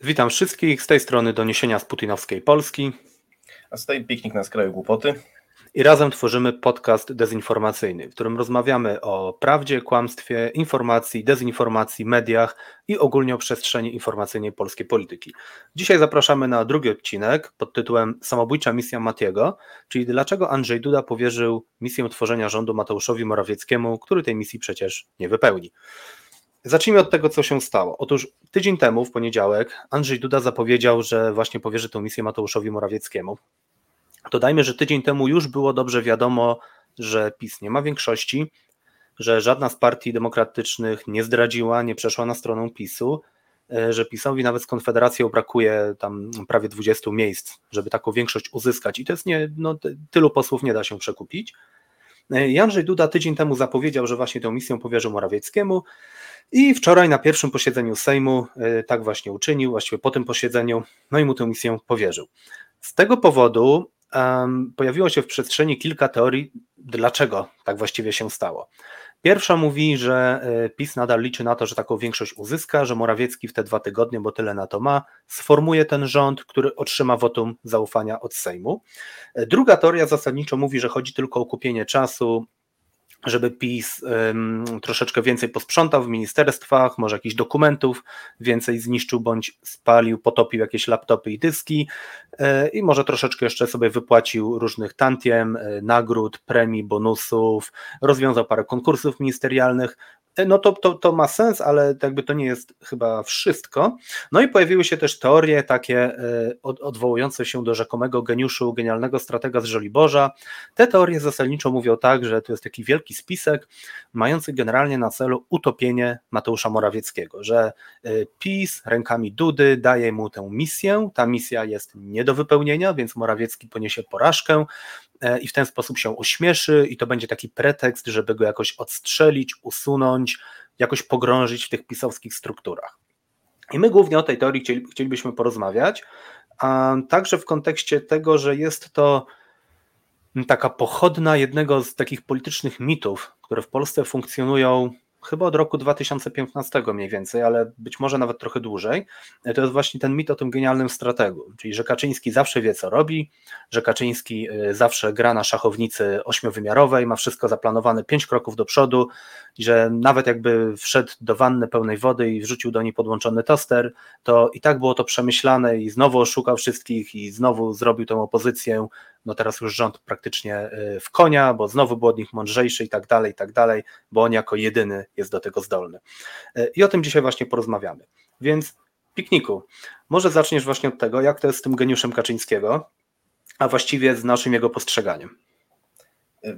Witam wszystkich z tej strony doniesienia z putinowskiej Polski. A z tej piknik na skraju głupoty. I razem tworzymy podcast dezinformacyjny, w którym rozmawiamy o prawdzie, kłamstwie, informacji, dezinformacji, mediach i ogólnie o przestrzeni informacyjnej polskiej polityki. Dzisiaj zapraszamy na drugi odcinek pod tytułem Samobójcza misja Matiego, czyli dlaczego Andrzej Duda powierzył misję tworzenia rządu Mateuszowi Morawieckiemu, który tej misji przecież nie wypełni. Zacznijmy od tego, co się stało. Otóż tydzień temu, w poniedziałek, Andrzej Duda zapowiedział, że właśnie powierzy tę misję Mateuszowi Morawieckiemu. Dodajmy, że tydzień temu już było dobrze wiadomo, że PiS nie ma większości, że żadna z partii demokratycznych nie zdradziła, nie przeszła na stronę PiSu, e, że PiSowi nawet z Konfederacją brakuje tam prawie 20 miejsc, żeby taką większość uzyskać i to jest nie, no, tylu posłów nie da się przekupić. E, Andrzej Duda tydzień temu zapowiedział, że właśnie tę misję powierzył Morawieckiemu, i wczoraj na pierwszym posiedzeniu Sejmu e, tak właśnie uczynił, właściwie po tym posiedzeniu, no i mu tę misję powierzył. Z tego powodu um, pojawiło się w przestrzeni kilka teorii, dlaczego tak właściwie się stało. Pierwsza mówi, że e, PiS nadal liczy na to, że taką większość uzyska, że Morawiecki w te dwa tygodnie, bo tyle na to ma, sformuje ten rząd, który otrzyma wotum zaufania od Sejmu. E, druga teoria zasadniczo mówi, że chodzi tylko o kupienie czasu, żeby PiS um, troszeczkę więcej posprzątał w ministerstwach, może jakichś dokumentów więcej zniszczył bądź spalił, potopił jakieś laptopy i dyski yy, i może troszeczkę jeszcze sobie wypłacił różnych tantiem, yy, nagród, premii, bonusów, rozwiązał parę konkursów ministerialnych, no to, to, to ma sens, ale jakby to nie jest chyba wszystko. No i pojawiły się też teorie takie e, odwołujące się do rzekomego geniuszu, genialnego stratega z Żoliborza. Te teorie zasadniczo mówią tak, że to jest taki wielki spisek mający generalnie na celu utopienie Mateusza Morawieckiego, że e, PiS rękami Dudy daje mu tę misję, ta misja jest nie do wypełnienia, więc Morawiecki poniesie porażkę, i w ten sposób się ośmieszy i to będzie taki pretekst, żeby go jakoś odstrzelić, usunąć, jakoś pogrążyć w tych pisowskich strukturach. I my głównie o tej teorii chcieli, chcielibyśmy porozmawiać, a także w kontekście tego, że jest to taka pochodna jednego z takich politycznych mitów, które w Polsce funkcjonują chyba od roku 2015 mniej więcej, ale być może nawet trochę dłużej, to jest właśnie ten mit o tym genialnym strategu, czyli że Kaczyński zawsze wie, co robi, że Kaczyński y, zawsze gra na szachownicy ośmiowymiarowej, ma wszystko zaplanowane pięć kroków do przodu że nawet jakby wszedł do wanny pełnej wody i wrzucił do niej podłączony toster, to i tak było to przemyślane i znowu oszukał wszystkich i znowu zrobił tę opozycję no teraz już rząd praktycznie y, w konia, bo znowu był od nich mądrzejszy i tak dalej, i tak dalej, bo on jako jedyny jest do tego zdolny. Y, I o tym dzisiaj właśnie porozmawiamy. Więc pikniku, może zaczniesz właśnie od tego, jak to jest z tym geniuszem Kaczyńskiego, a właściwie z naszym jego postrzeganiem.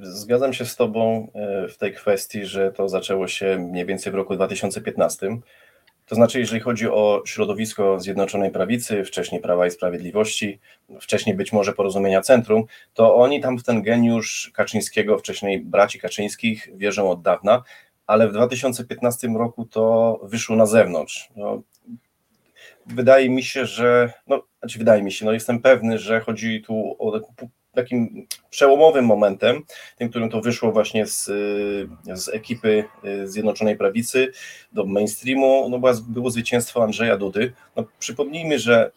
Zgadzam się z Tobą y, w tej kwestii, że to zaczęło się mniej więcej w roku 2015 to znaczy, jeżeli chodzi o środowisko Zjednoczonej Prawicy, wcześniej Prawa i Sprawiedliwości, wcześniej być może Porozumienia Centrum, to oni tam w ten geniusz Kaczyńskiego, wcześniej braci Kaczyńskich wierzą od dawna, ale w 2015 roku to wyszło na zewnątrz. No, wydaje mi się, że, no, znaczy wydaje mi się, no jestem pewny, że chodzi tu o takim przełomowym momentem, tym, którym to wyszło właśnie z, z ekipy y, Zjednoczonej Prawicy do mainstreamu, no było zwycięstwo Andrzeja Dudy. No, przypomnijmy, że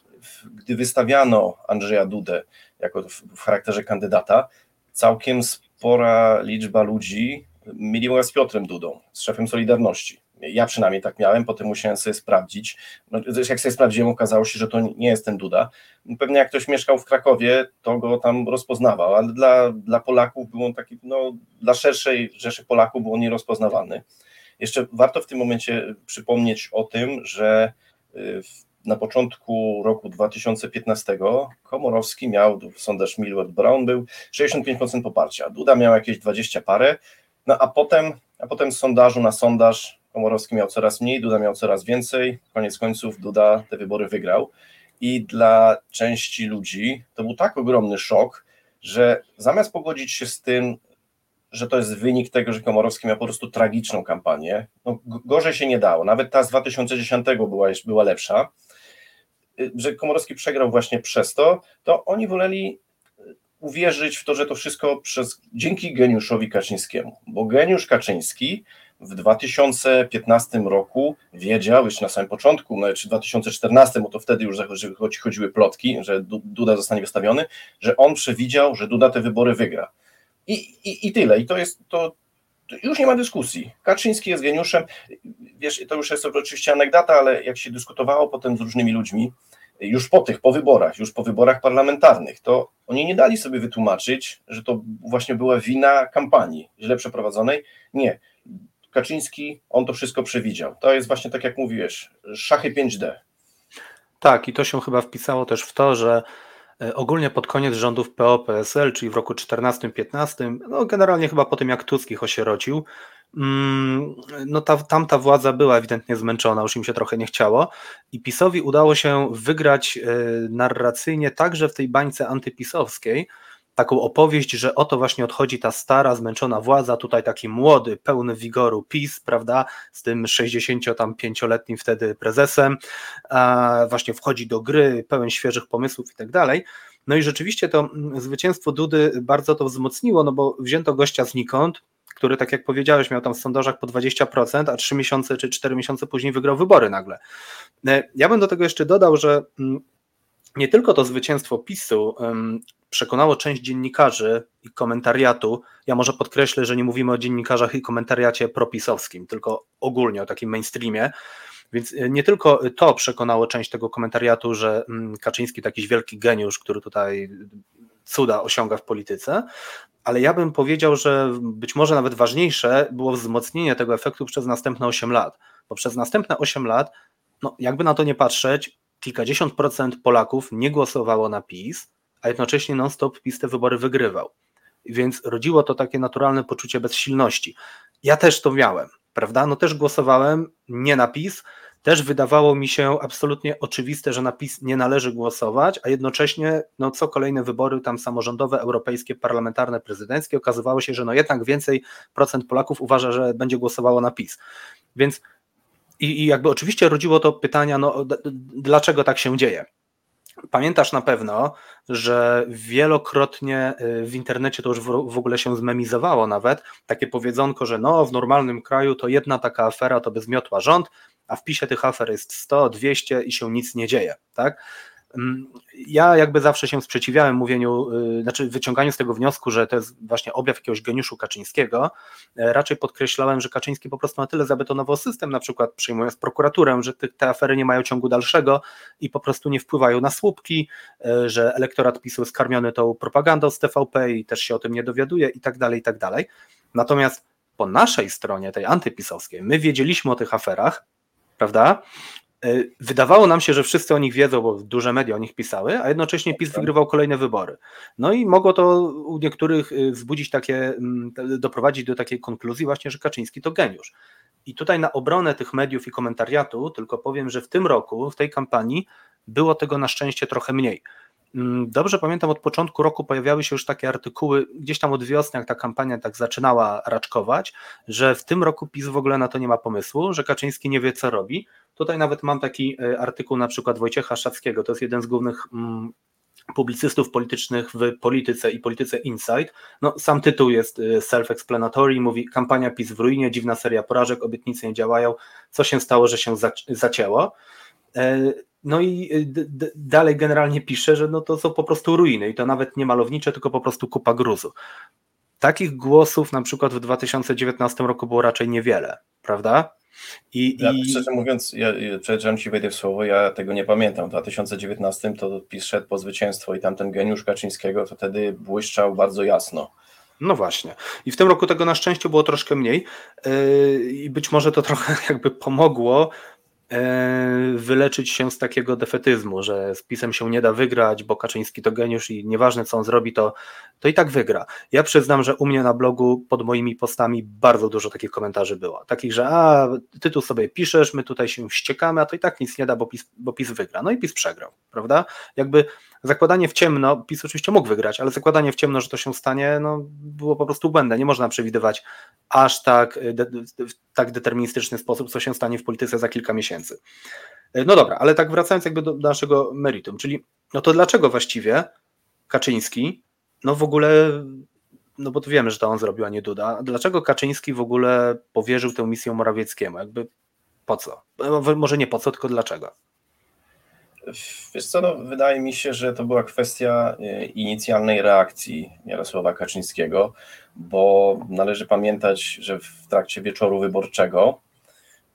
gdy wystawiano Andrzeja Dudę jako w, w charakterze kandydata, całkiem spora liczba ludzi myliła z Piotrem Dudą, z szefem Solidarności. Ja przynajmniej tak miałem, potem musiałem sobie sprawdzić. No, jak sobie sprawdziłem, okazało się, że to nie jest ten Duda. Pewnie jak ktoś mieszkał w Krakowie, to go tam rozpoznawał, ale dla, dla Polaków był on taki, no, dla szerszej rzeszy Polaków był on nierozpoznawany. Jeszcze warto w tym momencie przypomnieć o tym, że y, na początku roku 2015 Komorowski miał, sondaż Millward Brown był 65% poparcia, Duda miał jakieś 20 parę, no a potem, a potem z sondażu na sondaż Komorowski miał coraz mniej, Duda miał coraz więcej. Koniec końców Duda te wybory wygrał. I dla części ludzi to był tak ogromny szok, że zamiast pogodzić się z tym, że to jest wynik tego, że Komorowski miał po prostu tragiczną kampanię, no gorzej się nie dało. Nawet ta z 2010 była, była lepsza, y, że Komorowski przegrał właśnie przez to, to oni woleli uwierzyć w to, że to wszystko przez, dzięki geniuszowi Kaczyńskiemu, bo geniusz Kaczyński w 2015 roku wiedział, już na samym początku, no, czy 2014, bo to wtedy już chodziły plotki, że Duda zostanie wystawiony, że on przewidział, że Duda te wybory wygra. I, i, i tyle. I to jest, to już nie ma dyskusji. Kaczyński jest geniuszem. Wiesz, to już jest oczywiście anegdota, ale jak się dyskutowało potem z różnymi ludźmi, już po tych, po wyborach, już po wyborach parlamentarnych, to oni nie dali sobie wytłumaczyć, że to właśnie była wina kampanii źle przeprowadzonej. Nie. Kaczyński, on to wszystko przewidział. To jest właśnie tak jak mówiłeś, szachy 5D. Tak, i to się chyba wpisało też w to, że e, ogólnie pod koniec rządów PO-PSL, czyli w roku 14-15, no generalnie chyba po tym jak Tusk ich osierocił, Mm, no ta, tamta władza była ewidentnie zmęczona, już im się trochę nie chciało i PiSowi udało się wygrać e, narracyjnie także w tej bańce antypisowskiej, taką opowieść, że oto właśnie odchodzi ta stara, zmęczona władza, tutaj taki młody, pełny wigoru PiS, prawda, z tym 65-letnim wtedy prezesem, właśnie wchodzi do gry, pełen świeżych pomysłów i tak dalej. No i rzeczywiście to mm, zwycięstwo Dudy bardzo to wzmocniło, no bo wzięto gościa znikąd, który, tak jak powiedziałeś, miał tam w sondażach po 20%, a 3 miesiące czy 4 miesiące później wygrał wybory nagle. E, ja bym do tego jeszcze dodał, że mm, nie tylko to zwycięstwo PiSu przekonało część dziennikarzy i komentariatu. Ja może podkreślę, że nie mówimy o dziennikarzach i komentariacie propisowskim, tylko ogólnie o takim mainstreamie. Więc e, nie tylko to przekonało część tego komentariatu, że mm, Kaczyński to jakiś wielki geniusz, który tutaj cuda osiąga w polityce, ale ja bym powiedział, że być może nawet ważniejsze było wzmocnienie tego efektu przez następne 8 lat, bo przez następne 8 lat, no jakby na to nie patrzeć, kilkadziesiąt procent Polaków nie głosowało na PiS, a jednocześnie non-stop PiS te wybory wygrywał. Więc rodziło to takie naturalne poczucie bezsilności. Ja też to miałem, prawda? No też głosowałem nie na PiS, też wydawało mi się absolutnie oczywiste, że na PiS nie należy głosować, a jednocześnie no, co kolejne wybory tam samorządowe, europejskie, parlamentarne, prezydenckie, okazywało się, że no jednak więcej procent Polaków uważa, że będzie głosowało na PiS. Więc i, i jakby oczywiście rodziło to pytania, no dlaczego tak się dzieje? Pamiętasz na pewno, że wielokrotnie y, w internecie to już w ogóle się zmemizowało nawet, takie powiedzonko, że no w normalnym kraju to jedna taka afera to by zmiotła rząd, a w PiSie tych afer jest 100, 200 i się nic nie dzieje, tak? Mm, ja jakby zawsze się sprzeciwiałem mówieniu, y, znaczy wyciąganiu z tego wniosku, że to jest właśnie objaw jakiegoś geniuszu Kaczyńskiego. E, raczej podkreślałem, że Kaczyński po prostu na tyle zabetonował system, na przykład przyjmując prokuraturę, że te, te afery nie mają ciągu dalszego i po prostu nie wpływają na słupki, e, że elektorat PiSu jest karmiony tą propagandą z TVP i też się o tym nie dowiaduje i tak dalej, i tak dalej. Natomiast po naszej stronie, tej antypisowskiej, my wiedzieliśmy o tych aferach, prawda? E, wydawało nam się, że wszyscy o nich wiedzą, bo duże media o nich pisały, a jednocześnie PiS tak. wygrywał kolejne wybory. No i mogło to u niektórych e, wzbudzić takie, mm, doprowadzić do takiej konkluzji właśnie, że Kaczyński to geniusz. I tutaj na obronę tych mediów i komentariatu tylko powiem, że w tym roku, w tej kampanii było tego na szczęście trochę mniej. Mm, dobrze pamiętam, od początku roku pojawiały się już takie artykuły, gdzieś tam od wiosny, jak ta kampania tak zaczynała raczkować, że w tym roku PiS w ogóle na to nie ma pomysłu, że Kaczyński nie wie, co robi. Tutaj nawet mam taki e, artykuł na przykład Wojciecha Szackiego, to jest jeden z głównych mm, publicystów politycznych w polityce i polityce Insight. No, sam tytuł jest e, self-explanatory, mówi kampania PiS w ruinie, dziwna seria porażek, obietnice nie działają, co się stało, że się zacięło. E, no i y, dalej generalnie pisze, że no to są po prostu ruiny i to nawet nie malownicze, tylko po prostu kupa gruzu. Takich głosów na przykład w 2019 roku było raczej niewiele, prawda? I, ja, i... Szczerze mówiąc, ja, przepraszam Ci wejdę w słowo, ja tego nie pamiętam. W 2019 to PiS szedł po zwycięstwo i tamten geniusz Kaczyńskiego to wtedy błyszczał bardzo jasno. No właśnie. I w tym roku tego na szczęście było troszkę mniej yy, i być może to trochę jakby pomogło E, wyleczyć się z takiego defetyzmu, że z PiSem się nie da wygrać, bo Kaczyński to geniusz i nieważne co on zrobi, to, to i tak wygra. Ja przyznam, że u mnie na blogu pod moimi postami bardzo dużo takich komentarzy było. Takich, że a, ty tu sobie piszesz, my tutaj się wściekamy, a to i tak nic nie da, bo PiS, bo PiS wygra. No i PiS przegrał, prawda? Jakby zakładanie w ciemno, PiS oczywiście mógł wygrać, ale zakładanie w ciemno, że to się stanie, no, było po prostu błędne. Nie można przewidywać aż tak, de, w tak deterministyczny sposób, co się stanie w polityce za kilka miesięcy. No dobra, ale tak wracając jakby do, do naszego meritum, czyli no to dlaczego właściwie Kaczyński no w ogóle no bo to wiemy, że to on zrobił, a nie Duda. Dlaczego Kaczyński w ogóle powierzył tę misję Morawieckiemu? Jakby po co? Może nie po co, tylko dlaczego? Wiesz co, no, wydaje mi się, że to była kwestia e, inicjalnej reakcji Jarosława Kaczyńskiego, bo należy pamiętać, że w trakcie wieczoru wyborczego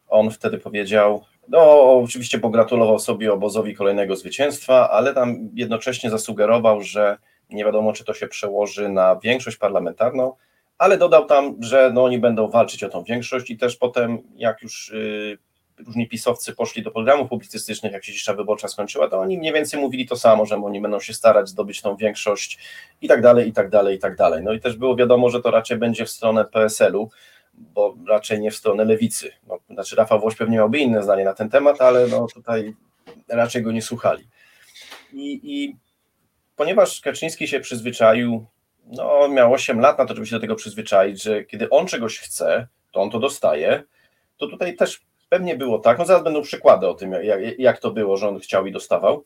on wtedy powiedział, no oczywiście pogratulował sobie obozowi kolejnego zwycięstwa, ale tam jednocześnie zasugerował, że nie wiadomo, czy to się przełoży na większość parlamentarną, ale dodał tam, że no, oni będą walczyć o tą większość i też potem, jak już y, różni pisowcy poszli do programów publicystycznych, jak się cisza wyborcza skończyła, to oni mniej więcej mówili to samo, że oni będą się starać zdobyć tą większość i tak dalej, i tak dalej, i tak dalej. No i też było wiadomo, że to raczej będzie w stronę PSL-u, bo raczej nie w stronę lewicy. No, znaczy Rafał Włoś pewnie miałby inne zdanie na ten temat, ale no tutaj raczej go nie słuchali. I, i ponieważ Kaczyński się przyzwyczaił, no miał 8 lat na to, żeby się do tego przyzwyczaić, że kiedy on czegoś chce, to on to dostaje, to tutaj też pewnie było tak, no zaraz będą przykłady o tym, jak, jak to było, że on chciał i dostawał,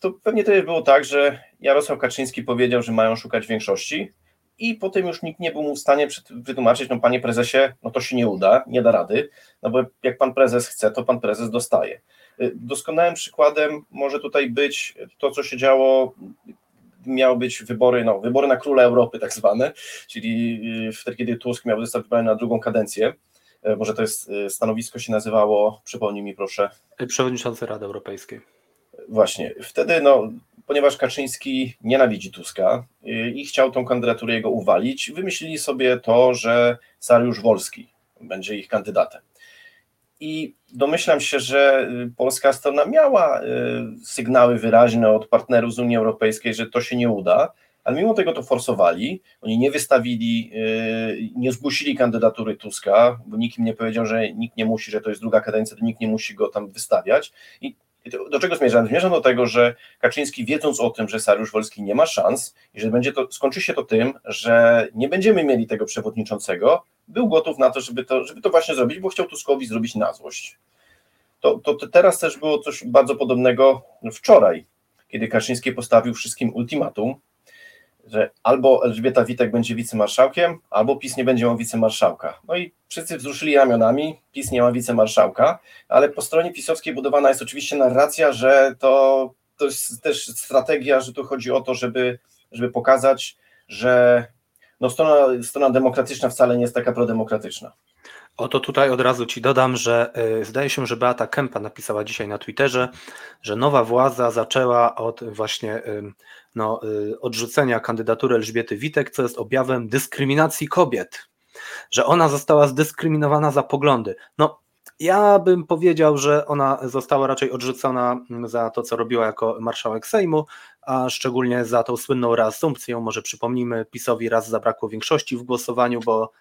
to pewnie też było tak, że Jarosław Kaczyński powiedział, że mają szukać większości i potem już nikt nie był mu w stanie wytłumaczyć, no panie prezesie, no to się nie uda, nie da rady, no bo jak pan prezes chce, to pan prezes dostaje. Doskonałym przykładem może tutaj być to, co się działo miały być wybory, no, wybory na króla Europy tak zwane, czyli wtedy, kiedy Tusk miał zostać wybrany na drugą kadencję, może to jest e, stanowisko się nazywało, przypomnij mi proszę. Przewodniczący Rady Europejskiej. Właśnie, wtedy no, ponieważ Kaczyński nienawidzi Tuska e, i chciał tą kandydaturę jego uwalić, wymyślili sobie to, że Sariusz Wolski będzie ich kandydatem. I domyślam się, że polska strona miała sygnały wyraźne od partnerów z Unii Europejskiej, że to się nie uda, ale mimo tego to forsowali. Oni nie wystawili, yy, nie zgłosili kandydatury Tuska, bo nikt im nie powiedział, że nikt nie musi, że to jest druga kadencja, to nikt nie musi go tam wystawiać. I do czego zmierzam? Zmierzam do tego, że Kaczyński, wiedząc o tym, że Sariusz Wolski nie ma szans i że będzie to, skończy się to tym, że nie będziemy mieli tego przewodniczącego, był gotów na to, żeby to, żeby to właśnie zrobić, bo chciał Tuskowi zrobić na złość. To, to, to teraz też było coś bardzo podobnego wczoraj, kiedy Kaczyński postawił wszystkim ultimatum, że albo Elżbieta Witek będzie wicemarszałkiem, albo PiS nie będzie miał wicemarszałka. No i wszyscy wzruszyli ramionami, PiS nie ma wicemarszałka, ale po stronie pisowskiej budowana jest oczywiście narracja, że to, to jest też strategia, że tu chodzi o to, żeby, żeby pokazać, że no strona, strona demokratyczna wcale nie jest taka prodemokratyczna. Oto tutaj od razu Ci dodam, że y, zdaje się, że Beata Kempa napisała dzisiaj na Twitterze, że nowa władza zaczęła od właśnie no, y, odrzucenia kandydatury Elżbiety Witek, co jest objawem dyskryminacji kobiet, że ona została zdyskryminowana za poglądy. No, ja bym powiedział, że ona została raczej odrzucona za to, co robiła jako marszałek Sejmu, a szczególnie za tą słynną reasumpcję. Może przypomnijmy, PiSowi raz zabrakło większości w głosowaniu, bo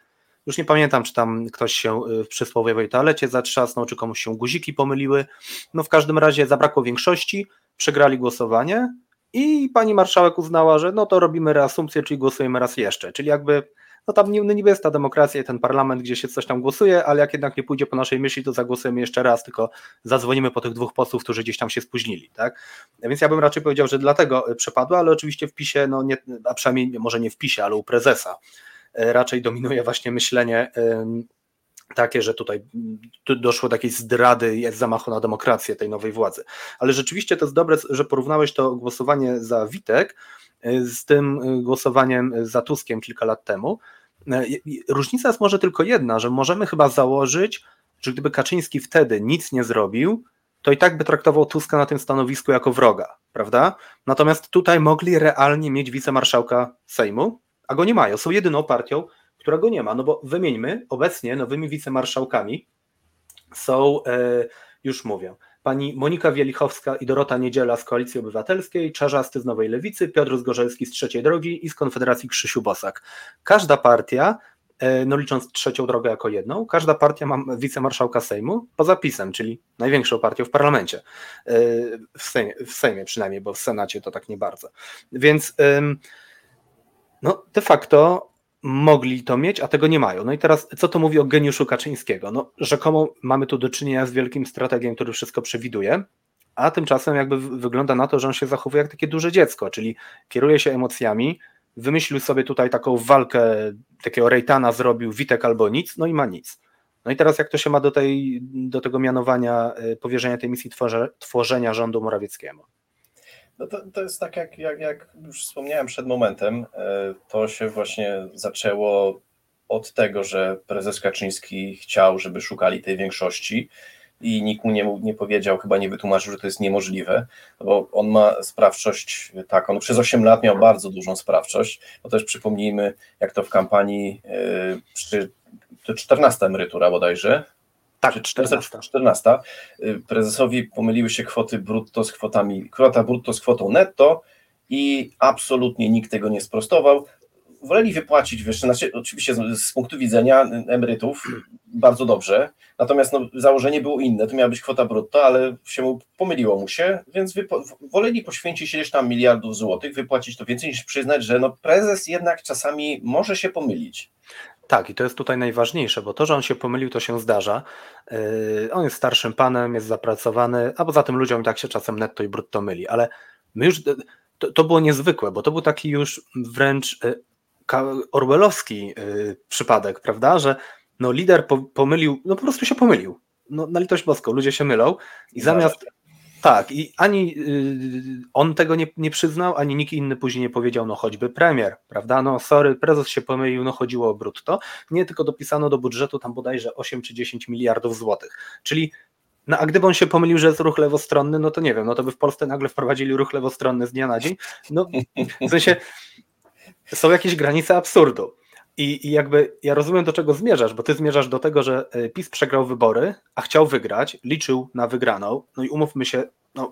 już nie pamiętam, czy tam ktoś się y, w przysłowiowej toalecie zatrzasnął, czy komuś się guziki pomyliły. No w każdym razie zabrakło większości, przegrali głosowanie i pani marszałek uznała, że no to robimy reasumpcję, czyli głosujemy raz jeszcze. Czyli jakby no tam niby jest ta demokracja i ten parlament, gdzie się coś tam głosuje, ale jak jednak nie pójdzie po naszej myśli, to zagłosujemy jeszcze raz, tylko zadzwonimy po tych dwóch posłów, którzy gdzieś tam się spóźnili, tak? Więc ja bym raczej powiedział, że dlatego przepadła, ale oczywiście w PiSie, no nie, a przynajmniej może nie w PiSie, ale u prezesa raczej dominuje właśnie myślenie takie, że tutaj doszło do takiej zdrady, jest zamachu na demokrację tej nowej władzy. Ale rzeczywiście to jest dobre, że porównałeś to głosowanie za Witek e, z tym e, głosowaniem za Tuskiem kilka lat temu. Różnica jest może tylko jedna, że możemy chyba założyć, że gdyby Kaczyński wtedy nic nie zrobił, to i tak by traktował Tuska na tym stanowisku jako wroga, prawda? Natomiast tutaj mogli realnie mieć wicemarszałka Sejmu, a go nie mają. Są jedyną partią, która go nie ma. No bo wymieńmy, obecnie nowymi wicemarszałkami są, e, już mówię, pani Monika Wielichowska i Dorota Niedziela z Koalicji Obywatelskiej, Czarzasty z Nowej Lewicy, Piotr Zgorzelski z Trzeciej Drogi i z Konfederacji Krzysiu Bosak. Każda partia, e, no licząc Trzecią Drogę jako jedną, każda partia ma wicemarszałka Sejmu poza PiSem, czyli największą partią w parlamencie, e, w Sejmie, w Sejmie przynajmniej, bo w Senacie to tak nie bardzo. Więc no de facto mogli to mieć, a tego nie mają. No i teraz, co to mówi o geniuszu Kaczyńskiego? No, rzekomo mamy tu do czynienia z wielkim strategiem, który wszystko przewiduje, a tymczasem jakby wygląda na to, że on się zachowuje jak takie duże dziecko, czyli kieruje się emocjami, wymyślił sobie tutaj taką walkę, takiego rejtana zrobił Witek albo nic, no i ma nic. No i teraz jak to się ma do, tej, do tego mianowania, y, powierzenia tej misji tworze, tworzenia rządu Morawieckiemu? No to, to jest tak, jak, jak, jak już wspomniałem przed momentem, e, to się właśnie zaczęło od tego, że prezes Kaczyński chciał, żeby szukali tej większości i nikt mu nie, nie powiedział, chyba nie wytłumaczył, że to jest niemożliwe, bo on ma sprawczość tak, on przez 8 lat miał bardzo dużą sprawczość, bo też przypomnijmy, jak to w kampanii e, przy to 14 emerytura bodajże, tak, 14. 14. Y, prezesowi pomyliły się kwoty brutto z kwotami, kwota brutto z kwotą netto i absolutnie nikt tego nie sprostował. Woleli wypłacić wyższe, znaczy, oczywiście z, z punktu widzenia emerytów bardzo dobrze, natomiast no, założenie było inne, to miała być kwota brutto, ale się mu, pomyliło mu się, więc wypo, woleli poświęcić ileś tam miliardów złotych, wypłacić to więcej niż przyznać, że no, prezes jednak czasami może się pomylić. Tak, i to jest tutaj najważniejsze, bo to, że on się pomylił, to się zdarza. Yy, on jest starszym panem, jest zapracowany, a poza tym ludziom tak się czasem netto i brutto myli, ale my już, to, to było niezwykłe, bo to był taki już wręcz yy, orwellowski yy, przypadek, prawda, że no lider pomylił, no po prostu się pomylił. No, na litość boską, ludzie się mylą i zamiast tak, i ani y, on tego nie, nie przyznał, ani nikt inny później nie powiedział, no choćby premier, prawda? No sorry, prezes się pomylił, no chodziło o brutto. Nie, tylko dopisano do budżetu tam bodajże 8 czy 10 miliardów złotych. Czyli no a gdyby on się pomylił, że jest ruch lewostronny, no to nie wiem, no to by w Polsce nagle wprowadzili ruch lewostronny z dnia na dzień. No w sensie są jakieś granice absurdu. I, I, jakby ja rozumiem, do czego zmierzasz, bo ty zmierzasz do tego, że e, PiS przegrał wybory, a chciał wygrać, liczył na wygraną. No i umówmy się, no,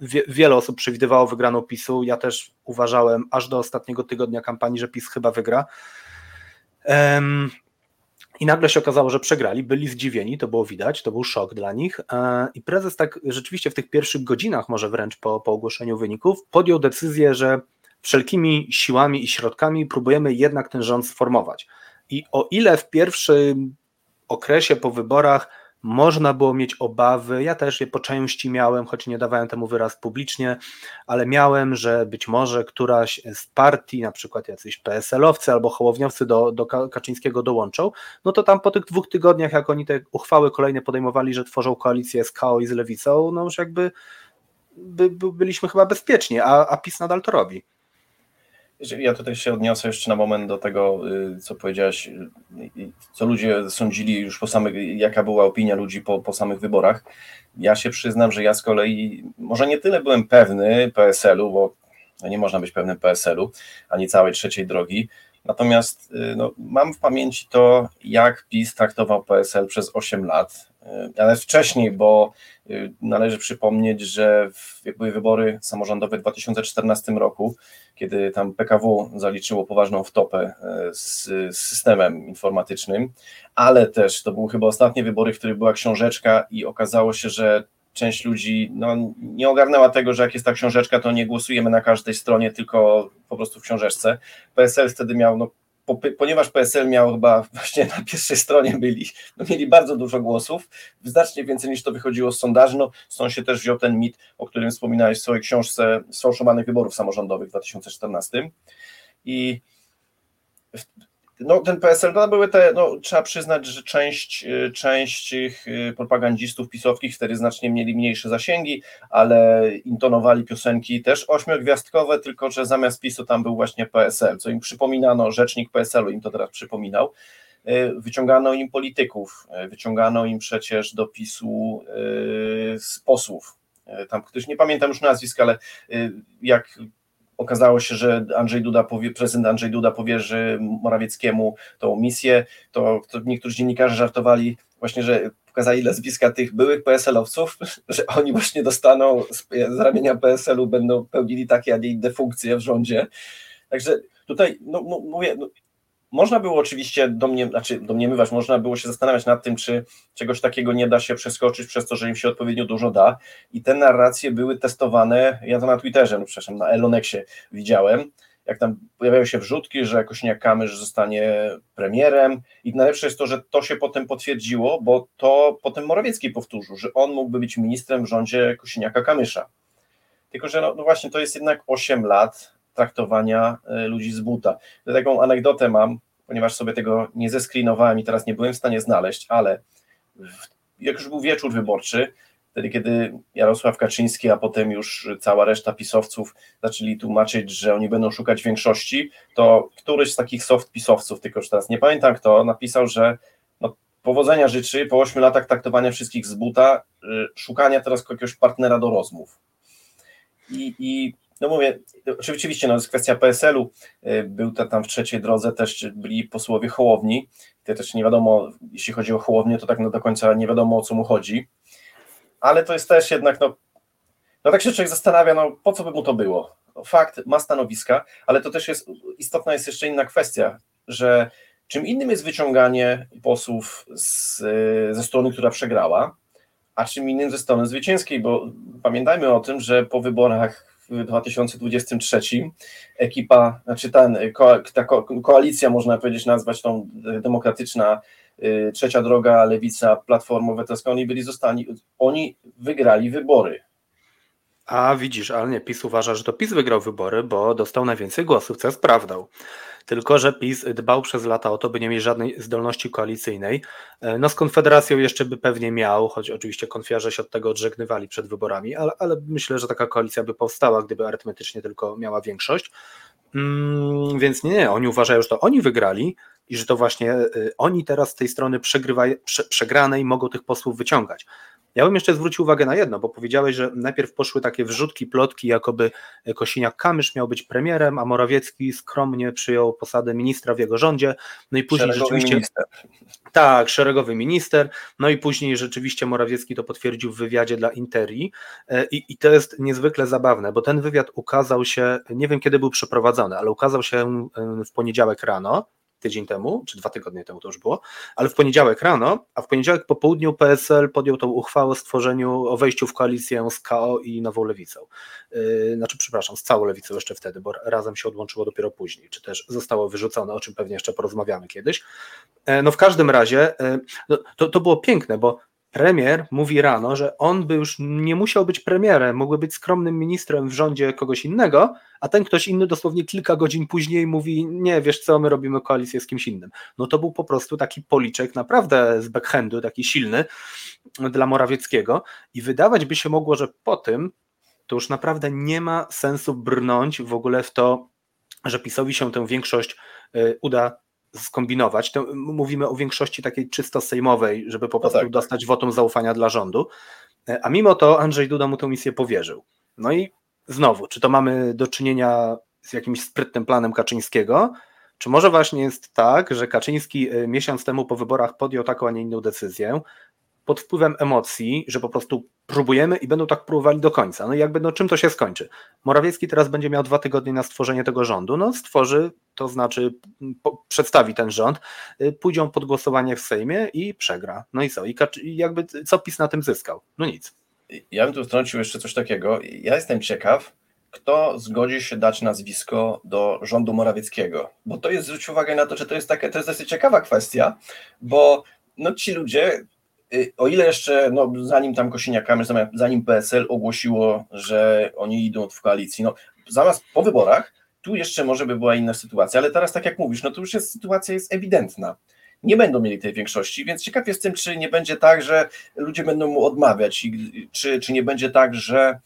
wie, wiele osób przewidywało wygraną PiSu. Ja też uważałem aż do ostatniego tygodnia kampanii, że PiS chyba wygra. Um, i nagle się okazało, że przegrali, byli zdziwieni, to było widać, to był szok dla nich. E, I prezes tak rzeczywiście w tych pierwszych godzinach, może wręcz po, po ogłoszeniu wyników, podjął decyzję, że wszelkimi siłami i środkami próbujemy jednak ten rząd sformować. I o ile w pierwszym okresie po wyborach można było mieć obawy, ja też je po części miałem, choć nie dawałem temu wyraz publicznie, ale miałem, że być może któraś z partii, na przykład jacyś PSL-owcy albo hołowniowcy do, do Kaczyńskiego dołączą, no to tam po tych dwóch tygodniach, jak oni te uchwały kolejne podejmowali, że tworzą koalicję z KO i z Lewicą, no już jakby by, by, byliśmy chyba bezpieczni, a, a PiS nadal to robi. Ja tutaj się odniosę jeszcze na moment do tego, y, co powiedziałeś, y, co ludzie sądzili już po samych, jaka była opinia ludzi po, po samych wyborach. Ja się przyznam, że ja z kolei może nie tyle byłem pewny PSL-u, bo nie można być pewnym PSL-u, ani całej trzeciej drogi. Natomiast y, no, mam w pamięci to, jak PiS traktował PSL przez 8 lat, ale wcześniej, bo należy przypomnieć, że jak były wybory samorządowe w 2014 roku, kiedy tam PKW zaliczyło poważną wtopę e, z, systemem informatycznym, ale też to były chyba ostatnie wybory, w których była książeczka i okazało się, że część ludzi no, nie ogarnęła tego, że jak jest ta książeczka, to nie głosujemy na każdej stronie, tylko po prostu w książeczce. PSL wtedy miał no, ponieważ PSL miał chyba właśnie na pierwszej stronie byli, no mieli bardzo dużo głosów, znacznie więcej niż to wychodziło z sondaży, no stąd się też wziął ten mit, o którym wspominałeś w swojej książce Sfałszowanych Wyborów Samorządowych w 2014 i no, ten PSL, no, były te, no, trzeba przyznać, że część, y, część tych y, propagandzistów pisowskich wtedy znacznie mieli mniejsze zasięgi, ale intonowali piosenki też ośmiogwiazdkowe, tylko że zamiast PiSu tam był właśnie PSL, co im przypominano, rzecznik PSL-u im to teraz przypominał. Y, wyciągano im polityków, wyciągano im przecież do PiSu posłów. Tam ktoś, nie pamiętam już nazwisk, ale jak okazało się, że Andrzej Duda powie, prezydent Andrzej Duda powierzy Morawieckiemu tą misję, to, to niektórzy dziennikarze żartowali właśnie, że pokazali nazwiska tych byłych PSL-owców, że oni właśnie dostaną z, z ramienia PSL-u, będą pełnili takie, a nie inne funkcje w rządzie. Także tutaj, no, mówię, no, można było oczywiście domnie, znaczy domniemywać, można było się zastanawiać nad tym, czy czegoś takiego nie da się przeskoczyć przez to, że im się odpowiednio dużo da. I te narracje były testowane, ja to na Twitterze, no przepraszam, na Elonexie widziałem, jak tam pojawiają się wrzutki, że Kosiniak-Kamysz zostanie premierem i najlepsze jest to, że to się potem potwierdziło, bo to potem Morawiecki powtórzył, że on mógłby być ministrem w rządzie Kosiniaka-Kamysza. Tylko, że no, no właśnie to jest jednak 8 lat, traktowania ludzi z buta. Taką anegdotę mam, ponieważ sobie tego nie zeskrinowałem i teraz nie byłem w stanie znaleźć, ale jak już był wieczór wyborczy, wtedy kiedy Jarosław Kaczyński, a potem już cała reszta pisowców zaczęli tłumaczyć, że oni będą szukać większości, to któryś z takich soft pisowców, tylko już teraz nie pamiętam kto, napisał, że no, powodzenia życzy po 8 latach traktowania wszystkich z buta, y, szukania teraz jakiegoś partnera do rozmów. I, i no mówię, oczywiście no, jest kwestia PSL-u, y, był to tam w trzeciej drodze, też byli posłowie Hołowni, to też nie wiadomo, jeśli chodzi o Hołownię, to tak no do końca nie wiadomo o co mu chodzi, ale to jest też jednak, no, no tak się człowiek zastanawia, no po co by mu to było? Fakt, ma stanowiska, ale to też jest, istotna jest jeszcze inna kwestia, że czym innym jest wyciąganie posłów z, ze strony, która przegrała, a czym innym ze strony zwycięskiej, bo pamiętajmy o tym, że po wyborach w 2023 ekipa, znaczy ten, ta koalicja, można powiedzieć, nazwać tą demokratyczna Y, trzecia droga, Lewica, Platforma Obywatelska, oni byli zostani, oni wygrali wybory. A widzisz, ale nie, PiS uważa, że to PiS wygrał wybory, bo dostał najwięcej głosów, co jest prawdą. Tylko, że PiS dbał przez lata o to, by nie mieć żadnej zdolności koalicyjnej. E, no z Konfederacją jeszcze by pewnie miał, choć oczywiście konfiarze się od tego odżegnywali przed wyborami, ale, ale myślę, że taka koalicja by powstała, gdyby arytmetycznie tylko miała większość. Mm, więc nie, nie, oni uważają, że to oni wygrali, i że to właśnie y, oni teraz z tej strony prze, przegranej mogą tych posłów wyciągać. Ja bym jeszcze zwrócił uwagę na jedno, bo powiedziałeś, że najpierw poszły takie wrzutki, plotki, jakoby Kosiniak-Kamysz miał być premierem, a Morawiecki skromnie przyjął posadę ministra w jego rządzie. No i później szeregowy rzeczywiście. Minister. Tak, szeregowy minister. No i później rzeczywiście Morawiecki to potwierdził w wywiadzie dla Interi. E, I, I to jest niezwykle zabawne, bo ten wywiad ukazał się, nie wiem kiedy był przeprowadzony, ale ukazał się w poniedziałek rano tydzień temu, czy dwa tygodnie temu to już było, ale w poniedziałek rano, a w poniedziałek po południu PSL podjął tą uchwałę o stworzeniu, o wejściu w koalicję z KO i Nową Lewicą. Yy, znaczy, przepraszam, z całą Lewicą jeszcze wtedy, bo razem się odłączyło dopiero później, czy też zostało wyrzucone, o czym pewnie jeszcze porozmawiamy kiedyś. Yy, no w każdym razie, yy, no, to, to było piękne, bo premier mówi rano, że on by już nie musiał być premierem, mógłby być skromnym ministrem w rządzie kogoś innego, a ten ktoś inny dosłownie kilka godzin później mówi, nie, wiesz co, my robimy koalicję z kimś innym. No to był po prostu taki policzek naprawdę z backhandu, taki silny dla Morawieckiego i wydawać by się mogło, że po tym to już naprawdę nie ma sensu brnąć w ogóle w to, że PiSowi się tę większość y, uda skombinować. To mówimy o większości takiej czysto sejmowej, żeby po no prostu no tak, dostać wotum zaufania dla rządu. E, a mimo to Andrzej Duda mu tę misję powierzył. No i znowu, czy to mamy do czynienia z jakimś sprytnym planem Kaczyńskiego, czy może właśnie jest tak, że Kaczyński e, miesiąc temu po wyborach podjął taką, a nie inną decyzję, pod wpływem emocji, że po prostu próbujemy i będą tak próbowali do końca. No i jakby, no czym to się skończy? Morawiecki teraz będzie miał dwa tygodnie na stworzenie tego rządu, no stworzy, to znaczy po, przedstawi ten rząd, y, pójdą pod głosowanie w Sejmie i przegra. No i co? I jakby co PiS na tym zyskał? No nic. Ja bym tu wtrącił jeszcze coś takiego. Ja jestem ciekaw, kto zgodzi się dać nazwisko do rządu Morawieckiego, bo to jest, zwróć uwagę na to, że to jest, takie, to jest dosyć ciekawa kwestia, bo no, ci ludzie o ile jeszcze, no, zanim tam Kosiniak-Kamysz, zanim PSL ogłosiło, że oni idą w koalicji, no, zamiast po wyborach, tu jeszcze może by była inna sytuacja, ale teraz tak jak mówisz, no to już jest sytuacja jest ewidentna. Nie będą mieli tej większości, więc ciekaw jestem, czy nie będzie tak, że ludzie będą mu odmawiać, i czy, czy nie będzie tak, że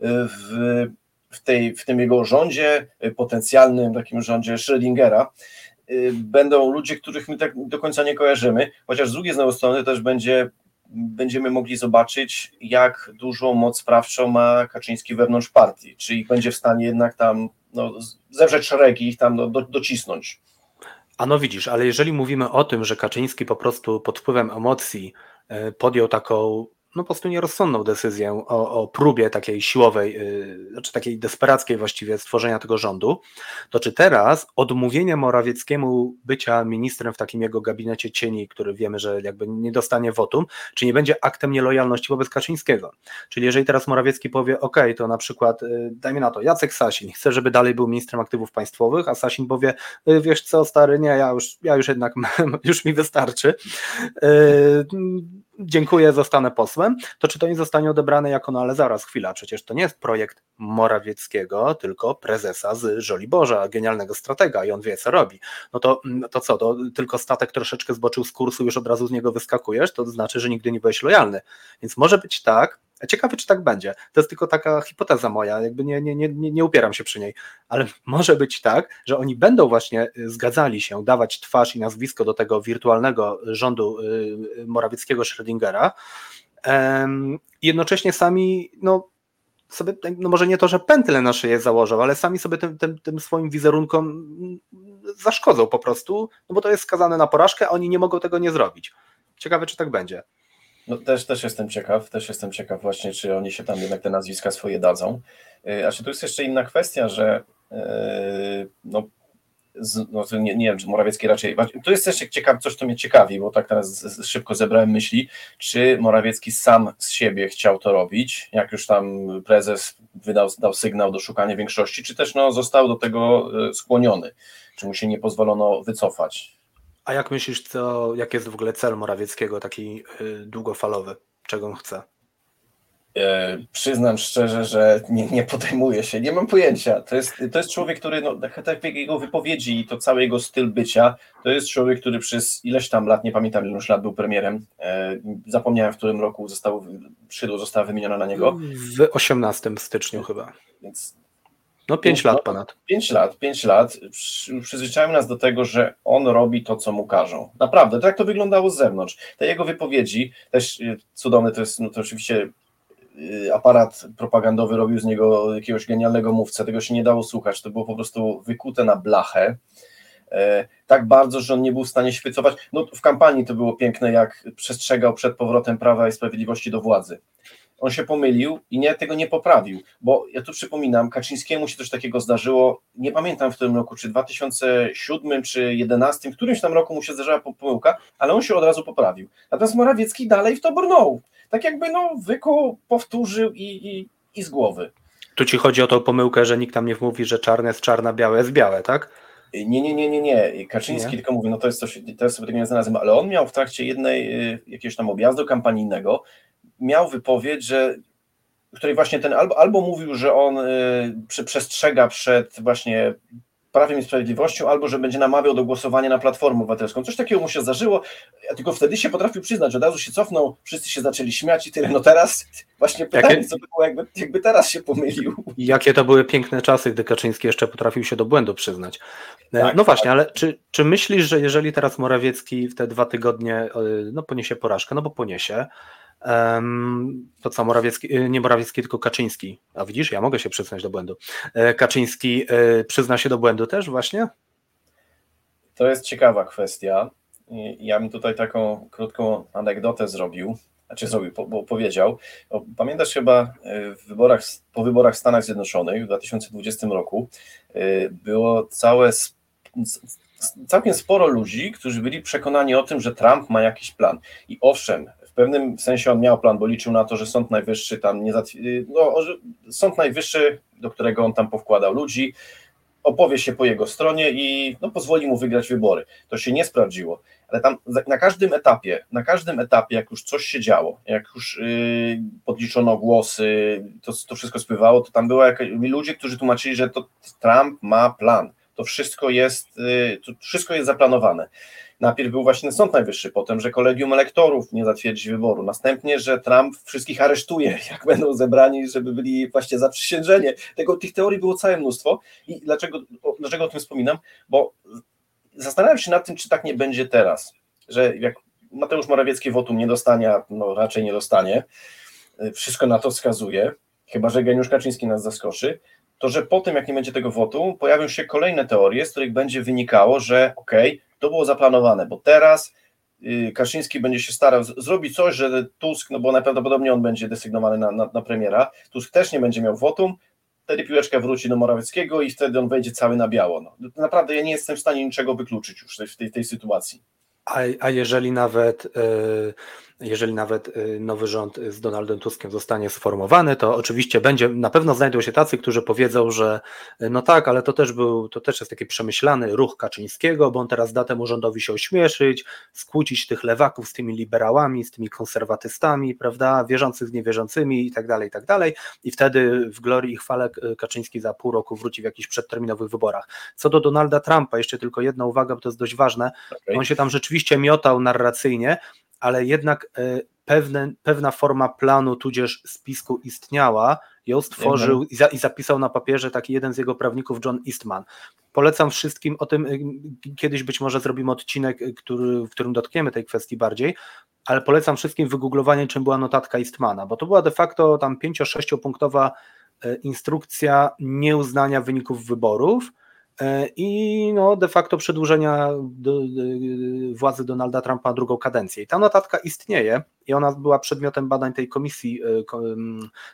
w, w, tej, w tym jego rządzie, potencjalnym takim rządzie Schrödingera, Y, będą ludzie, których my tak do końca nie kojarzymy, chociaż z drugiej strony też będzie, będziemy mogli zobaczyć, jak dużą moc sprawczą ma Kaczyński wewnątrz partii, czyli będzie w stanie jednak tam no, zewrzeć szeregi i ich tam do, do, docisnąć. A no widzisz, ale jeżeli mówimy o tym, że Kaczyński po prostu pod wpływem emocji y, podjął taką no po prostu nierozsądną decyzję o, o próbie takiej siłowej, yy, znaczy takiej desperackiej właściwie stworzenia tego rządu, to czy teraz odmówienie Morawieckiemu bycia ministrem w takim jego gabinecie cieni, który wiemy, że jakby nie dostanie wotum, czy nie będzie aktem nielojalności wobec Kaczyńskiego? Czyli jeżeli teraz Morawiecki powie, ok, to na przykład, yy, dajmy na to, Jacek Sasin chce, żeby dalej był ministrem aktywów państwowych, a Sasin powie, yy, wiesz co, stary, nie, ja już, ja już jednak, już mi wystarczy, yy, dziękuję, zostanę posłem, to czy to nie zostanie odebrane jako, no ale zaraz, chwila, przecież to nie jest projekt Morawieckiego, tylko prezesa z Żoliborza, genialnego stratega i on wie, co robi. No to, mm, to co, to tylko statek troszeczkę zboczył z kursu, już od razu z niego wyskakujesz, to znaczy, że nigdy nie byłeś lojalny. Więc może być tak, Ciekawe, czy tak będzie. To jest tylko taka hipoteza moja, jakby nie, nie, nie, nie upieram się przy niej, ale może być tak, że oni będą właśnie y, zgadzali się dawać twarz i nazwisko do tego wirtualnego rządu y, Morawieckiego Schrödingera. Jednocześnie sami, no sobie, no może nie to, że pętle na szyję założą, ale sami sobie tym, tym, tym swoim wizerunkom mm, zaszkodzą po prostu, no bo to jest skazane na porażkę, a oni nie mogą tego nie zrobić. Ciekawe, czy tak będzie. No też, też jestem ciekaw, też jestem ciekaw właśnie, czy oni się tam jednak te nazwiska swoje dadzą. Y, a czy tu jest jeszcze inna kwestia, że y, no, no nie, nie wiem, czy Morawiecki raczej. To jest też ciekawe, coś, co mnie ciekawi, bo tak teraz szybko zebrałem myśli, czy Morawiecki sam z siebie chciał to robić, jak już tam prezes wydał dał sygnał do szukania większości, czy też no, został do tego y, skłoniony, czy mu się nie pozwolono wycofać. A jak myślisz, co, jaki jest w ogóle cel Morawieckiego, taki y, długofalowy? Czego on chce? E, przyznam szczerze, że nie, nie podejmuję się, nie mam pojęcia. To jest, to jest człowiek, który, no, tak, tak jak jego wypowiedzi i to cały jego styl bycia, to jest człowiek, który przez ileś tam lat, nie pamiętam ile już lat był premierem, e, zapomniałem w którym roku został, Szydło została wymieniona na niego. W 18 styczniu chyba. Więc no 5 lat ponad. 5 lat, 5 lat. Przyzwyczają nas do tego, że on robi to, co mu każą. Naprawdę, tak to wyglądało z zewnątrz. Te jego wypowiedzi, też y, cudowne, to jest no to oczywiście y, aparat propagandowy robił z niego jakiegoś genialnego mówcę, tego się nie dało słuchać, to było po prostu wykute na blachę. E, tak bardzo, że on nie był w stanie świecować. No, w kampanii to było piękne, jak przestrzegał przed powrotem Prawa i Sprawiedliwości do władzy on się pomylił i nie, tego nie poprawił, bo ja tu przypominam, Kaczyńskiemu się coś takiego zdarzyło, nie pamiętam w tym roku, czy 2007, czy 2011, w którymś tam roku mu się zdarzyła pomyłka, ale on się od razu poprawił. Natomiast Morawiecki dalej w to brnął. Tak jakby no wykuł, powtórzył i, i, i z głowy. Tu ci chodzi o tą pomyłkę, że nikt tam nie mówi, że czarne jest czarna, białe jest białe, tak? Nie, nie, nie, nie, nie. Kaczyński nie? tylko mówi, no to jest coś, teraz sobie tego nie znalazłem, ale on miał w trakcie jednej y, jakiegoś tam objazdu kampanijnego miał wypowiedź, że której właśnie ten albo, albo mówił, że on y, przestrzega przed właśnie prawem i sprawiedliwością, albo że będzie namawiał do głosowania na Platformę Obywatelską. Coś takiego mu się zdarzyło, ja tylko wtedy się potrafił przyznać, że od razu się cofnął, wszyscy się zaczęli śmiać i tyle. No teraz właśnie pytanie, Jakie... co by było, jakby, jakby teraz się pomylił. Jakie to były piękne czasy, gdy Kaczyński jeszcze potrafił się do błędu przyznać. E, tak, no właśnie, tak. ale czy, czy myślisz, że jeżeli teraz Morawiecki w te dwa tygodnie e, no, poniesie porażkę, no bo poniesie, to co, Morawiecki, y, nie Morawiecki, tylko Kaczyński. A widzisz, ja mogę się przyznać do błędu. E, Kaczyński e, przyzna się do błędu też właśnie? To jest ciekawa kwestia. Ja bym tutaj taką krótką anegdotę zrobił, znaczy zrobił, bo powiedział. Pamiętasz chyba e, w wyborach, po wyborach w Stanach Zjednoczonych w 2020 roku było całe całkiem sporo ludzi, którzy byli przekonani o tym, że Trump ma jakiś plan. I owszem, pewnym sensie on miał plan, bo liczył na to, że Sąd Najwyższy tam nie no, Sąd Najwyższy, do którego on tam powkładał ludzi, opowie się po jego stronie i no, pozwoli mu wygrać wybory. To się nie sprawdziło, ale tam na każdym etapie, na każdym etapie, jak już coś się działo, jak już yy, podliczono głosy, to, to wszystko spływało, to tam byli ludzie, którzy tłumaczyli, że to Trump ma plan. To wszystko jest, yy, to wszystko jest zaplanowane. Najpierw był właśnie Sąd Najwyższy, potem, że kolegium elektorów nie zatwierdzi wyboru, następnie, że Trump wszystkich aresztuje, jak będą zebrani, żeby byli właśnie zaprzysiężenie. Tego, tych teorii było całe mnóstwo i dlaczego, dlaczego o tym wspominam? Bo zastanawiam się nad tym, czy tak nie będzie teraz, że jak Mateusz Morawiecki wotum nie dostanie, no raczej nie dostanie, wszystko na to wskazuje, chyba że Geniusz Kaczyński nas zaskoczy, to że po tym, jak nie będzie tego wotu, pojawią się kolejne teorie, z których będzie wynikało, że okej, okay, to było zaplanowane, bo teraz y, Kaczyński będzie się starał zrobić coś, że Tusk, no bo najprawdopodobniej on będzie desygnowany na, na, na premiera, Tusk też nie będzie miał wotum, wtedy piłeczka wróci do Morawieckiego i wtedy on wejdzie cały na biało. No, naprawdę ja nie jestem w stanie niczego wykluczyć już w tej, w tej sytuacji. A, a jeżeli nawet jeżeli nawet y, nowy rząd z Donaldem Tuskiem zostanie sformowany, to oczywiście będzie, na pewno znajdą się tacy, którzy powiedzą, że y, no tak, ale to też był, to też jest taki przemyślany ruch Kaczyńskiego, bo on teraz da temu rządowi się ośmieszyć, skłócić tych lewaków z tymi liberałami, z tymi konserwatystami, prawda, wierzących z niewierzącymi i tak dalej, i tak dalej i wtedy w glorii i chwale y, Kaczyński za pół roku wróci w jakichś przedterminowych wyborach. Co do Donalda Trumpa, jeszcze tylko jedna uwaga, bo to jest dość ważne, okay. on się tam rzeczywiście miotał narracyjnie, ale jednak e, pewne, pewna forma planu tudzież spisku istniała, ją stworzył i, za, i, zapisał na papierze taki jeden z jego prawników, John Eastman. Polecam wszystkim o tym, e, kiedyś być może zrobimy odcinek, e, który, w którym dotkniemy tej kwestii bardziej, ale polecam wszystkim wygooglowanie, czym była notatka Eastmana, bo to była de facto tam 5-6 punktowa instrukcja nieuznania wyników wyborów, i no, de facto przedłużenia do, do, władzy Donalda Trumpa na drugą kadencję. I ta notatka istnieje i ona była przedmiotem badań tej komisji e,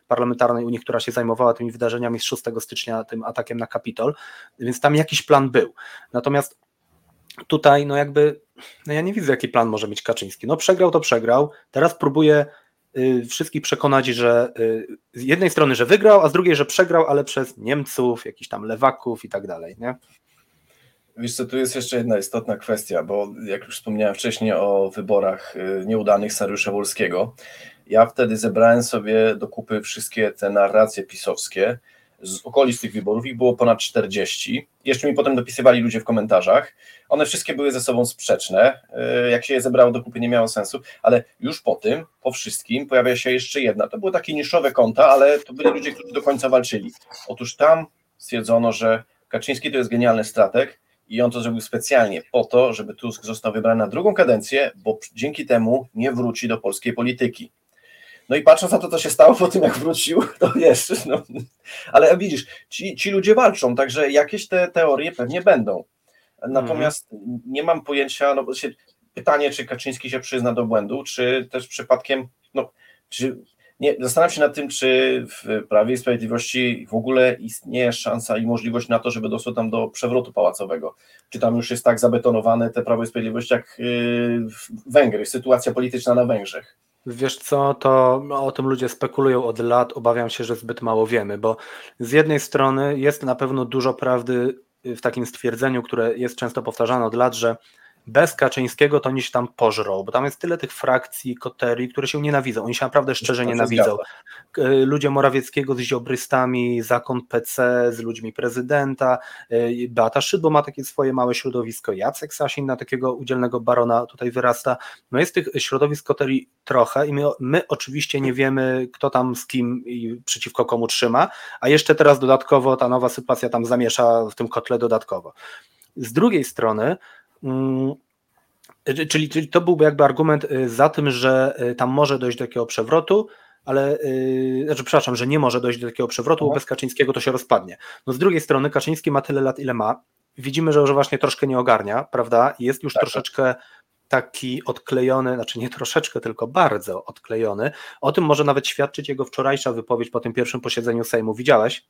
parlamentarnej Unii, która się zajmowała tymi wydarzeniami z 6 stycznia, tym atakiem na Kapitol, więc tam jakiś plan był. Natomiast tutaj, no jakby, no ja nie widzę, jaki plan może mieć Kaczyński. No przegrał, to przegrał, teraz próbuje wszystkich przekonać, że y, z jednej strony, że wygrał, a z drugiej, że przegrał, ale przez Niemców, jakichś tam lewaków i tak dalej, nie? Wiesz co, tu jest jeszcze jedna istotna kwestia, bo jak już wspomniałem wcześniej o wyborach y, nieudanych Sariusza Wolskiego, ja wtedy zebrałem sobie do kupy wszystkie te narracje pisowskie, z okolic tych wyborów, ich było ponad 40. Jeszcze mi potem dopisywali ludzie w komentarzach. One wszystkie były ze sobą sprzeczne. E, jak się je zebrało do kupy, nie miało sensu, ale już po tym, po wszystkim, pojawia się jeszcze jedna. To były takie niszowe konta, ale to byli ludzie, którzy do końca walczyli. Otóż tam stwierdzono, że Kaczyński to jest genialny strateg i on to zrobił specjalnie po to, żeby Tusk został wybrany na drugą kadencję, bo dzięki temu nie wróci do polskiej polityki. No i patrząc na to, co się stało po tym, jak wrócił, to wiesz, no, ale widzisz, ci, ci ludzie walczą, także jakieś te teorie pewnie będą. Natomiast nie mam pojęcia, no się, pytanie, czy Kaczyński się przyzna do błędu, czy też przypadkiem, no, czy nie, zastanawiam się nad tym, czy w Prawie i Sprawiedliwości w ogóle istnieje szansa i możliwość na to, żeby doszło tam do przewrotu pałacowego. Czy tam już jest tak zabetonowane te Prawo i Sprawiedliwość jak yy, Węgry, sytuacja polityczna na Węgrzech. Wiesz co, to o tym ludzie spekulują od lat, obawiam się, że zbyt mało wiemy, bo z jednej strony jest na pewno dużo prawdy w takim stwierdzeniu, które jest często powtarzane od lat, że bez Kaczyńskiego to się tam pożrą, bo tam jest tyle tych frakcji, koterii, które się nienawidzą. Oni się naprawdę szczerze nienawidzą. Ludzie Morawieckiego z ziobrystami, zakon PC z ludźmi prezydenta, y, Beata Szydło ma takie swoje małe środowisko, Jacek Sasin na takiego udzielnego barona tutaj wyrasta. No jest tych środowisk koterii trochę i my, my oczywiście nie wiemy, kto tam z kim i przeciwko komu trzyma, a jeszcze teraz dodatkowo ta nowa sytuacja tam zamiesza w tym kotle dodatkowo. Z drugiej strony czyli, czyli to byłby jakby argument y, za tym, że y, tam może dojść do takiego przewrotu, ale znaczy, przepraszam, że nie może dojść do takiego przewrotu, bo mhm. bez Kaczyńskiego to się rozpadnie. No z drugiej strony Kaczyński ma tyle lat, ile ma. Widzimy, że, że właśnie troszkę nie ogarnia, prawda? Jest już tak, tak. troszeczkę taki odklejony, znaczy nie troszeczkę, tylko bardzo odklejony. O tym może nawet świadczyć jego wczorajsza wypowiedź po tym pierwszym posiedzeniu Sejmu. Widziałeś?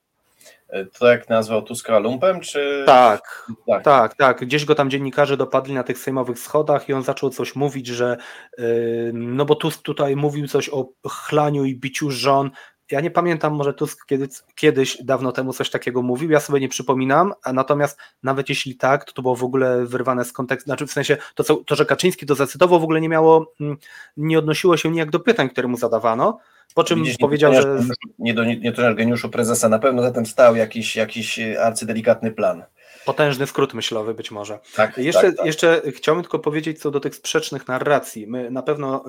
To jak nazwał Tuska lumpem, czy... Tak, tak, tak, tak. Gdzieś go tam dziennikarze dopadli na tych sejmowych schodach i on zaczął coś mówić, że yy, no bo Tusk tutaj mówił coś o chlaniu i biciu żon. Ja nie pamiętam, może Tusk kiedyś, kiedyś dawno temu coś takiego mówił, ja sobie nie przypominam, a natomiast nawet jeśli tak, to to było w ogóle wyrwane z kontekstu, znaczy w sensie to, co, to że Kaczyński to zacytował, w ogóle nie miało, mm, nie odnosiło się nijak do pytań, które mu zadawano, po czym Widzisz, powiedział, nie, że. Nie, do, nie geniuszu prezesa, na pewno za tym stał jakiś, jakiś arcydelikatny plan. Potężny skrót myślowy być może. Tak, jeszcze, tak, tak. jeszcze chciałbym tylko powiedzieć co do tych sprzecznych narracji. My na pewno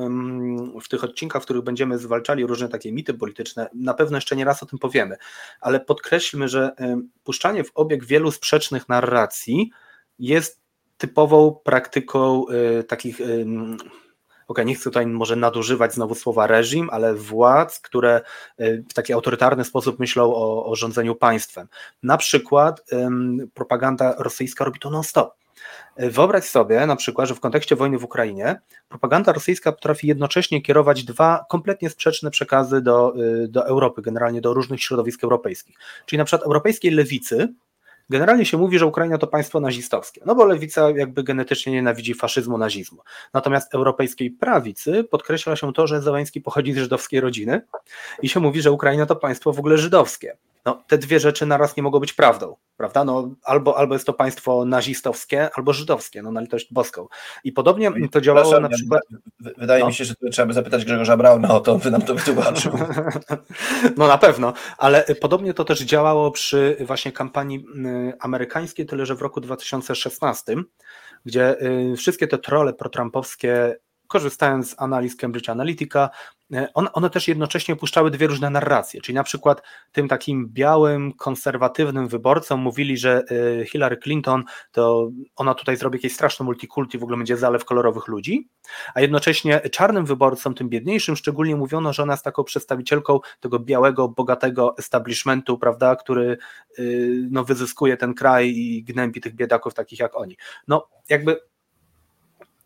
w tych odcinkach, w których będziemy zwalczali różne takie mity polityczne, na pewno jeszcze nie raz o tym powiemy, ale podkreślmy, że puszczanie w obieg wielu sprzecznych narracji jest typową praktyką y, takich ok, nie chcę tutaj może nadużywać znowu słowa reżim, ale władz, które y, w taki autorytarny sposób myślą o, o rządzeniu państwem. Na przykład ym, propaganda rosyjska robi to non-stop. Wyobraź sobie na przykład, że w kontekście wojny w Ukrainie propaganda rosyjska potrafi jednocześnie kierować dwa kompletnie sprzeczne przekazy do, y, do Europy, generalnie do różnych środowisk europejskich. Czyli na przykład europejskiej lewicy, Generalnie się mówi, że Ukraina to państwo nazistowskie, no bo lewica jakby genetycznie nienawidzi faszyzmu, nazizmu. Natomiast europejskiej prawicy podkreśla się to, że Zełański pochodzi z żydowskiej rodziny i się mówi, że Ukraina to państwo w ogóle żydowskie. No, te dwie rzeczy naraz nie mogą być prawdą, prawda? No, albo, albo jest to państwo nazistowskie, albo żydowskie, no na litość boską. I podobnie to działało na przykład... Wydaje no. mi się, że trzeba by zapytać Grzegorza Brauna o to, by nam to wytłumaczył. no na pewno, ale podobnie to też działało przy właśnie kampanii y, amerykańskiej, tyle że w roku 2016, gdzie y, wszystkie te trole protrampowskie korzystając z analiz Cambridge Analytica, e, one, też jednocześnie puszczały dwie różne narracje, czyli na przykład tym takim białym, konserwatywnym wyborcom mówili, że e, Hillary Clinton to ona tutaj zrobi jakieś straszne multikulti, w ogóle będzie zalew kolorowych ludzi, a jednocześnie czarnym wyborcom, tym biedniejszym szczególnie mówiono, że ona jest taką przedstawicielką tego białego, bogatego establishmentu, prawda, który e, no, wyzyskuje ten kraj i gnębi tych biedaków takich jak oni. No jakby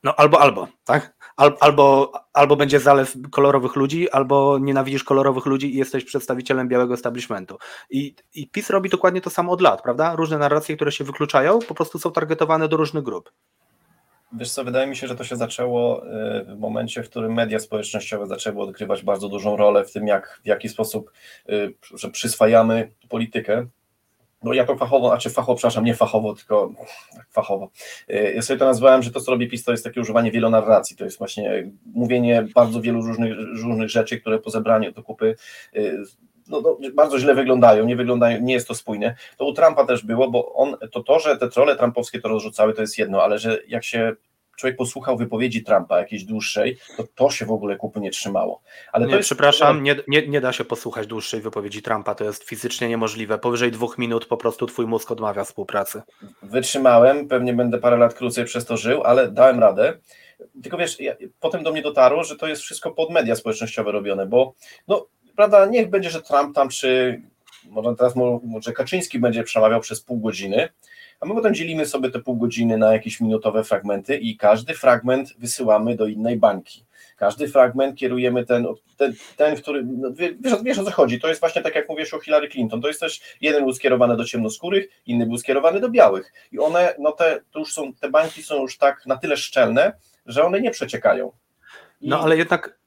no albo, albo, tak? albo, albo będzie zalew kolorowych ludzi, albo nienawidzisz kolorowych ludzi i jesteś przedstawicielem białego establishmentu. I, I PiS robi dokładnie to samo od lat, prawda? Różne narracje, które się wykluczają, po prostu są targetowane do różnych grup. Wiesz co, wydaje mi się, że to się zaczęło y, w momencie, w którym media społecznościowe zaczęły odgrywać bardzo dużą rolę w tym, jak, w jaki sposób y, że przyswajamy politykę no ja to fachowo, znaczy fachowo, przepraszam, nie fachowo, tylko fachowo. Y, ja sobie to nazwałem, że to, co robi PiS, to jest takie używanie wielonarracji, to jest właśnie mówienie bardzo wielu różnych, różnych rzeczy, które po zebraniu do kupy y, no, no, bardzo źle wyglądają, nie wyglądają, nie jest to spójne. To u Trumpa też było, bo on, to to, że te trole trumpowskie to rozrzucały, to jest jedno, ale że jak się człowiek posłuchał wypowiedzi Trumpa jakiejś dłuższej, to to się w ogóle kupy nie trzymało. Ale nie, jest... przepraszam, nie, nie, nie da się posłuchać dłuższej wypowiedzi Trumpa, to jest fizycznie niemożliwe. Powyżej dwóch minut po prostu twój mózg odmawia współpracy. Wytrzymałem, pewnie będę parę lat krócej przez to żył, ale dałem radę. Tylko wiesz, ja, potem do mnie dotarło, że to jest wszystko pod media społecznościowe robione, bo no, prawda, niech będzie, że Trump tam, czy może teraz może Kaczyński będzie przemawiał przez pół godziny, a my potem dzielimy sobie te pół godziny na jakieś minutowe fragmenty i każdy fragment wysyłamy do innej bańki. Każdy fragment kierujemy ten, ten, ten który, no, wiesz, wiesz o co chodzi, to jest właśnie tak jak mówisz o Hillary Clinton, to jest też, jeden był skierowany do ciemnoskórych, inny był skierowany do białych i one, no te, to już są, te bańki są już tak na tyle szczelne, że one nie przeciekają. I... No ale jednak,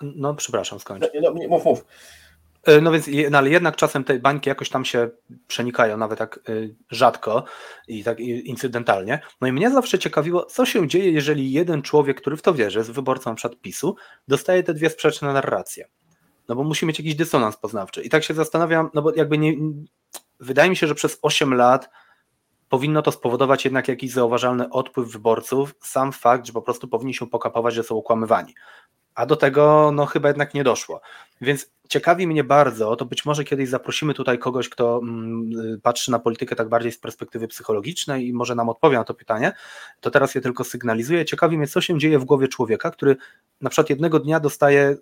no przepraszam, skończ. No, no, mów, mów. E, no więc, no ale jednak czasem te bańki jakoś tam się przenikają, nawet tak rzadko i tak incydentalnie. No i mnie zawsze ciekawiło, co się dzieje, jeżeli jeden człowiek, który w to wierzy, jest wyborcą przed PiSu, dostaje te dwie sprzeczne narracje. No bo musi mieć jakiś dysonans poznawczy. I tak się zastanawiam, no bo jakby nie. Wydaje mi się, że przez 8 lat powinno to spowodować jednak jakiś zauważalny odpływ wyborców, sam fakt, że po prostu powinni się pokapować, że są okłamywani a do tego no chyba jednak nie doszło. Więc ciekawi mnie bardzo, to być może kiedyś zaprosimy tutaj kogoś, kto mm, patrzy na politykę tak bardziej z perspektywy psychologicznej i może nam odpowie na to pytanie, to teraz je tylko sygnalizuję. Ciekawi mnie, co się dzieje w głowie człowieka, który na przykład jednego dnia dostaje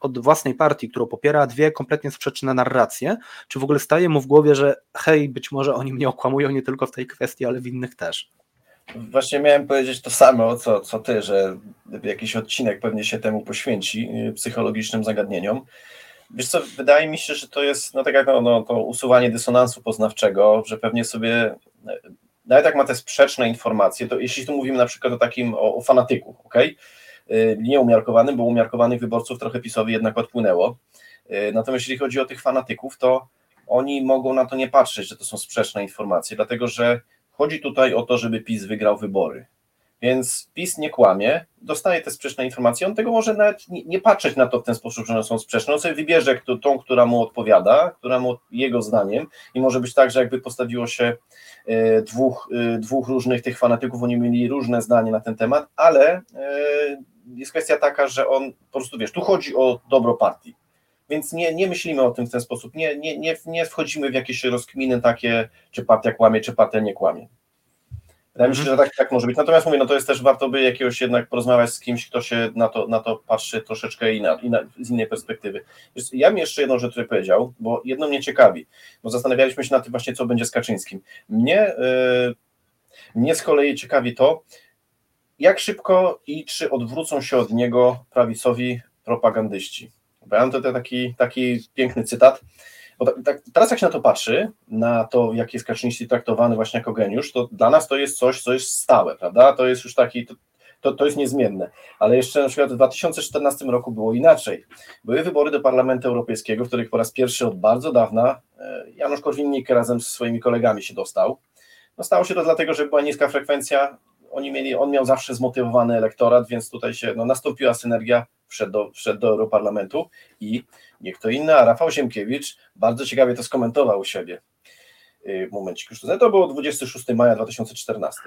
od własnej partii, którą popiera, dwie kompletnie sprzeczne narracje, czy w ogóle staje mu w głowie, że hej, być może oni mnie okłamują nie tylko w tej kwestii, ale w innych też. Właśnie miałem powiedzieć to samo, co, co ty, że jakiś odcinek pewnie się temu poświęci, y, psychologicznym zagadnieniom. Wiesz co, wydaje mi się, że to jest, no tak jak no, no, to usuwanie dysonansu poznawczego, że pewnie sobie, nawet jak ma te sprzeczne informacje, to jeśli tu mówimy na przykład o takim, o, o fanatyku, ok? Nie umiarkowanym, bo umiarkowanych wyborców trochę PiSowi jednak odpłynęło. Y, natomiast jeśli chodzi o tych fanatyków, to oni mogą na to nie patrzeć, że to są sprzeczne informacje, dlatego że Chodzi tutaj o to, żeby PiS wygrał wybory. Więc PiS nie kłamie, dostaje te sprzeczne informacje. On tego może nawet nie, patrzeć na to w ten sposób, że one są sprzeczne. On sobie wybierze tą, która mu odpowiada, która mu jego zdaniem. I może być tak, że jakby postawiło się e, dwóch, e, dwóch różnych tych fanatyków, oni mieli różne zdanie na ten temat, ale e, jest kwestia taka, że on po prostu wiesz, tu chodzi o dobro partii. Więc nie, nie myślimy o tym w ten sposób, nie, nie, nie, nie wchodzimy w jakieś rozkminy takie, czy partia kłamie, czy partia nie kłamie. Wydaje mi się, że tak, tak może być. Natomiast mówię, no to jest też warto by jakiegoś jednak porozmawiać z kimś, kto się na to, na to patrzy troszeczkę inna, inna, z innej perspektywy. Ja bym jeszcze jedną rzecz powiedział, bo jedno mnie ciekawi, bo zastanawialiśmy się na tym właśnie, co będzie z Kaczyńskim. Mnie, yy, mnie z kolei ciekawi to, jak szybko i czy odwrócą się od niego prawicowi propagandyści. Bo ja mam tutaj taki, taki piękny cytat. tak, tak, teraz jak się na to patrzy, na to, jak jest Kaczyński traktowany właśnie jako geniusz, to dla nas to jest coś, co jest stałe, prawda? To jest już taki, to, to, to jest niezmienne. Ale jeszcze na przykład w 2014 roku było inaczej. Były wybory do Parlamentu Europejskiego, w których po raz pierwszy od bardzo dawna e, Janusz Korwin-Mikke razem z swoimi kolegami się dostał. No stało się to dlatego, że była niska frekwencja, oni mieli, on miał zawsze zmotywowany elektorat, więc tutaj się no, nastąpiła synergia, wszedł do, wszedł do Europarlamentu i nie kto inny, a Rafał Siemkiewicz bardzo ciekawie to skomentował u siebie. Y, momencik już to, to było 26 maja 2014.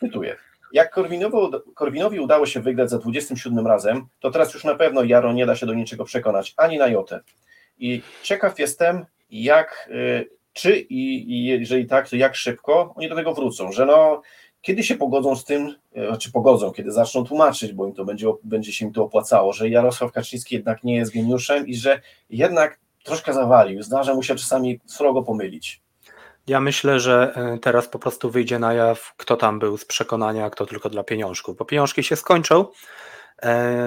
Cytuję. Jak Korwinowi, Korwinowi udało się wygrać za 27 razem, to teraz już na pewno Jaro nie da się do niczego przekonać, ani na jotę. I ciekaw jestem, jak, y, czy i, i jeżeli tak, to jak szybko oni do tego wrócą, że no, kiedy się pogodzą z tym, y, znaczy pogodzą, kiedy zaczną tłumaczyć, bo im to będzie, będzie się im to opłacało, że Jarosław Kaczyński jednak nie jest geniuszem i że jednak troszkę zawalił, zdarza mu się czasami srogo pomylić. Ja myślę, że e, teraz po prostu wyjdzie na jaw, kto tam był z przekonania, kto tylko dla pieniążków, bo pieniążki się skończą.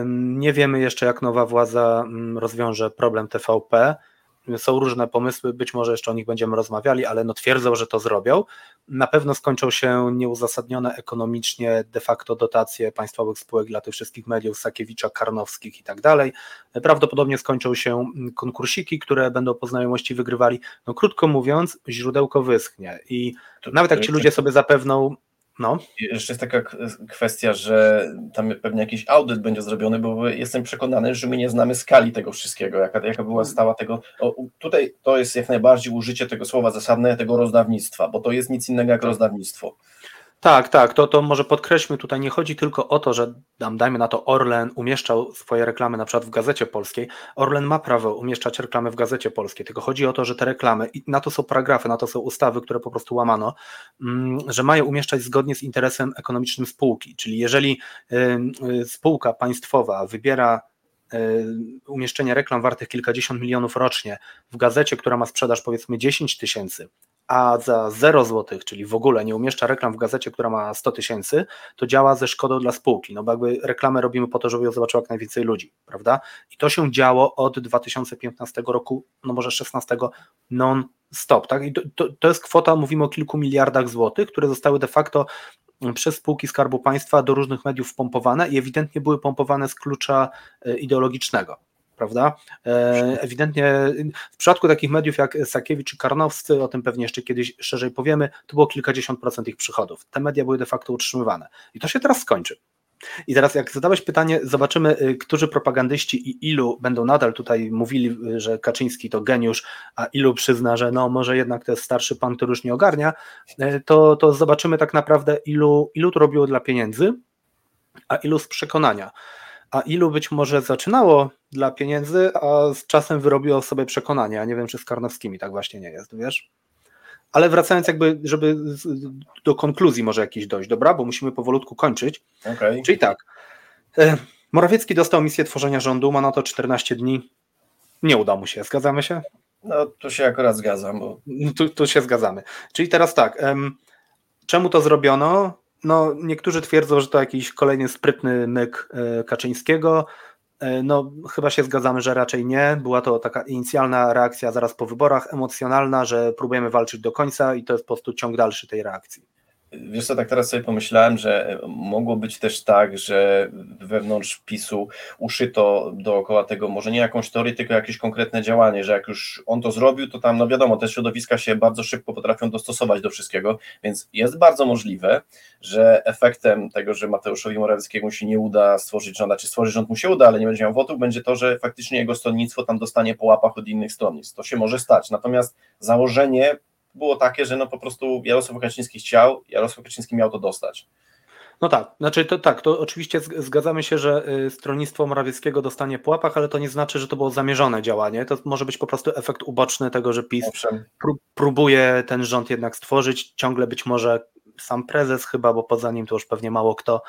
Nie wiemy jeszcze, jak nowa władza mm, rozwiąże problem TVP. Są różne pomysły, być może jeszcze o nich będziemy rozmawiali, ale no twierdzą, że to zrobią. Na pewno skończą się nieuzasadnione ekonomicznie de facto dotacje państwowych spółek dla tych wszystkich mediów, Sakiewicza, Karnowskich i tak dalej. Prawdopodobnie skończą się konkursiki, które będą po znajomości wygrywali. No krótko mówiąc, źródełko wyschnie i nawet jak ci ludzie sobie zapewną no. Jeszcze jest taka kwestia, że tam pewnie jakiś audyt będzie zrobiony, bo jestem przekonany, że my nie znamy skali tego wszystkiego, jaka, jaka była stała tego. O, tutaj to jest jak najbardziej użycie tego słowa zasadne, tego rozdawnictwa, bo to jest nic innego jak rozdawnictwo. Tak, tak, to, to może podkreślmy, tutaj nie chodzi tylko o to, że dajmy na to Orlen umieszczał swoje reklamy na przykład w Gazecie Polskiej. Orlen ma prawo umieszczać reklamy w Gazecie Polskiej, tylko chodzi o to, że te reklamy, i na to są paragrafy, na to są ustawy, które po prostu łamano, mm, że mają umieszczać zgodnie z interesem ekonomicznym spółki, czyli jeżeli y, spółka państwowa wybiera y, umieszczenie reklam wartych kilkadziesiąt milionów rocznie w gazecie, która ma sprzedaż powiedzmy 10 tysięcy, a za 0 zł, czyli w ogóle nie umieszcza reklam w gazecie, która ma 100 tysięcy, to działa ze szkodą dla spółki, no bo jakby reklamę robimy po to, żeby ją zobaczyło jak najwięcej ludzi, prawda? I to się działo od 2015 roku, no może 16 non-stop, tak? I to, to, to jest kwota, mówimy o kilku miliardach złotych, które zostały de facto przez spółki Skarbu Państwa do różnych mediów pompowane i ewidentnie były pompowane z klucza e, ideologicznego prawda? E, ewidentnie w przypadku takich mediów jak Sakiewicz czy Karnowscy, o tym pewnie jeszcze kiedyś szerzej powiemy, to było kilkadziesiąt procent ich przychodów. Te media były de facto utrzymywane. I to się teraz skończy. I teraz jak zadałeś pytanie, zobaczymy, y, którzy propagandyści i ilu będą nadal tutaj mówili, y, że Kaczyński to geniusz, a ilu przyzna, że no może jednak to jest starszy pan, który już nie ogarnia, y, to, to zobaczymy tak naprawdę ilu, ilu to robiło dla pieniędzy, a ilu z przekonania a ilu być może zaczynało dla pieniędzy, a z czasem wyrobiło sobie przekonanie. A nie wiem, czy z Karnowskimi tak właśnie nie jest, wiesz? Ale wracając jakby, żeby do konkluzji może jakiś dojść, dobra? Bo musimy powolutku kończyć. Okay. Czyli tak, e, Morawiecki dostał misję tworzenia rządu, ma na to 14 dni. Nie uda mu się, zgadzamy się? No, tu się akurat zgadzam. Bo... Tu, tu się zgadzamy. Czyli teraz tak, czemu to zrobiono? No, niektórzy twierdzą, że to jakiś kolejny sprytny myk e, Kaczyńskiego. E, no, chyba się zgadzamy, że raczej nie. Była to taka inicjalna reakcja zaraz po wyborach, emocjonalna, że próbujemy walczyć do końca i to jest po prostu ciąg dalszy tej reakcji. Wiesz co, tak teraz sobie pomyślałem, że mogło być też tak, że wewnątrz PiSu uszyto dookoła tego może nie jakąś teorię, tylko jakieś konkretne działanie, że jak już on to zrobił, to tam, no wiadomo, te środowiska się bardzo szybko potrafią dostosować do wszystkiego, więc jest bardzo możliwe, że efektem tego, że Mateuszowi Morawieckiemu się nie uda stworzyć rządu, czy stworzyć rząd mu się uda, ale nie będzie miał wotów, będzie to, że faktycznie jego stronnictwo tam dostanie po łapach od innych stronnictw. To się może stać. Natomiast założenie było takie, że no po prostu Jarosław Kaczyński chciał, Jarosław Kaczyński miał to dostać. No tak, znaczy to tak, to oczywiście zgadzamy się, że y, stronnictwo Morawieckiego dostanie po łapach, ale to nie znaczy, że to było zamierzone działanie. To może być po prostu efekt uboczny tego, że PiS próbuje ten rząd jednak stworzyć. Ciągle być może sam prezes chyba, bo poza nim to już pewnie mało kto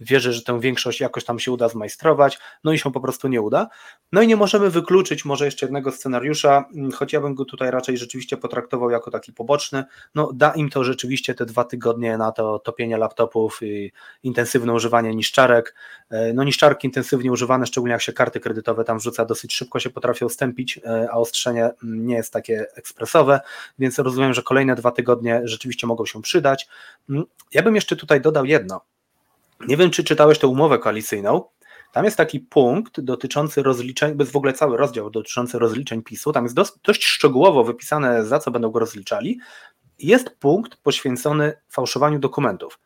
wierzy, że tę większość jakoś tam się uda zmajstrować, no i się po prostu nie uda. No i nie możemy wykluczyć może jeszcze jednego scenariusza, mm, choć ja bym go tutaj raczej rzeczywiście potraktował jako taki poboczny, no da im to rzeczywiście te dwa tygodnie na to topienie laptopów i intensywne używanie niszczarek, e, no niszczarki intensywnie używane, szczególnie jak się karty kredytowe tam wrzuca, dosyć szybko się potrafią stępić, e, a ostrzenie mm, nie jest takie ekspresowe, więc rozumiem, że kolejne dwa tygodnie rzeczywiście mogą się przydać. Mm, ja bym jeszcze tutaj dodał jedno, nie wiem, czy czytałeś tę umowę koalicyjną. Tam jest taki punkt dotyczący rozliczeń, bez w ogóle cały rozdział dotyczący rozliczeń PiSu. Tam jest dość, szczegółowo wypisane, za co będą go rozliczali. Jest punkt poświęcony fałszowaniu dokumentów.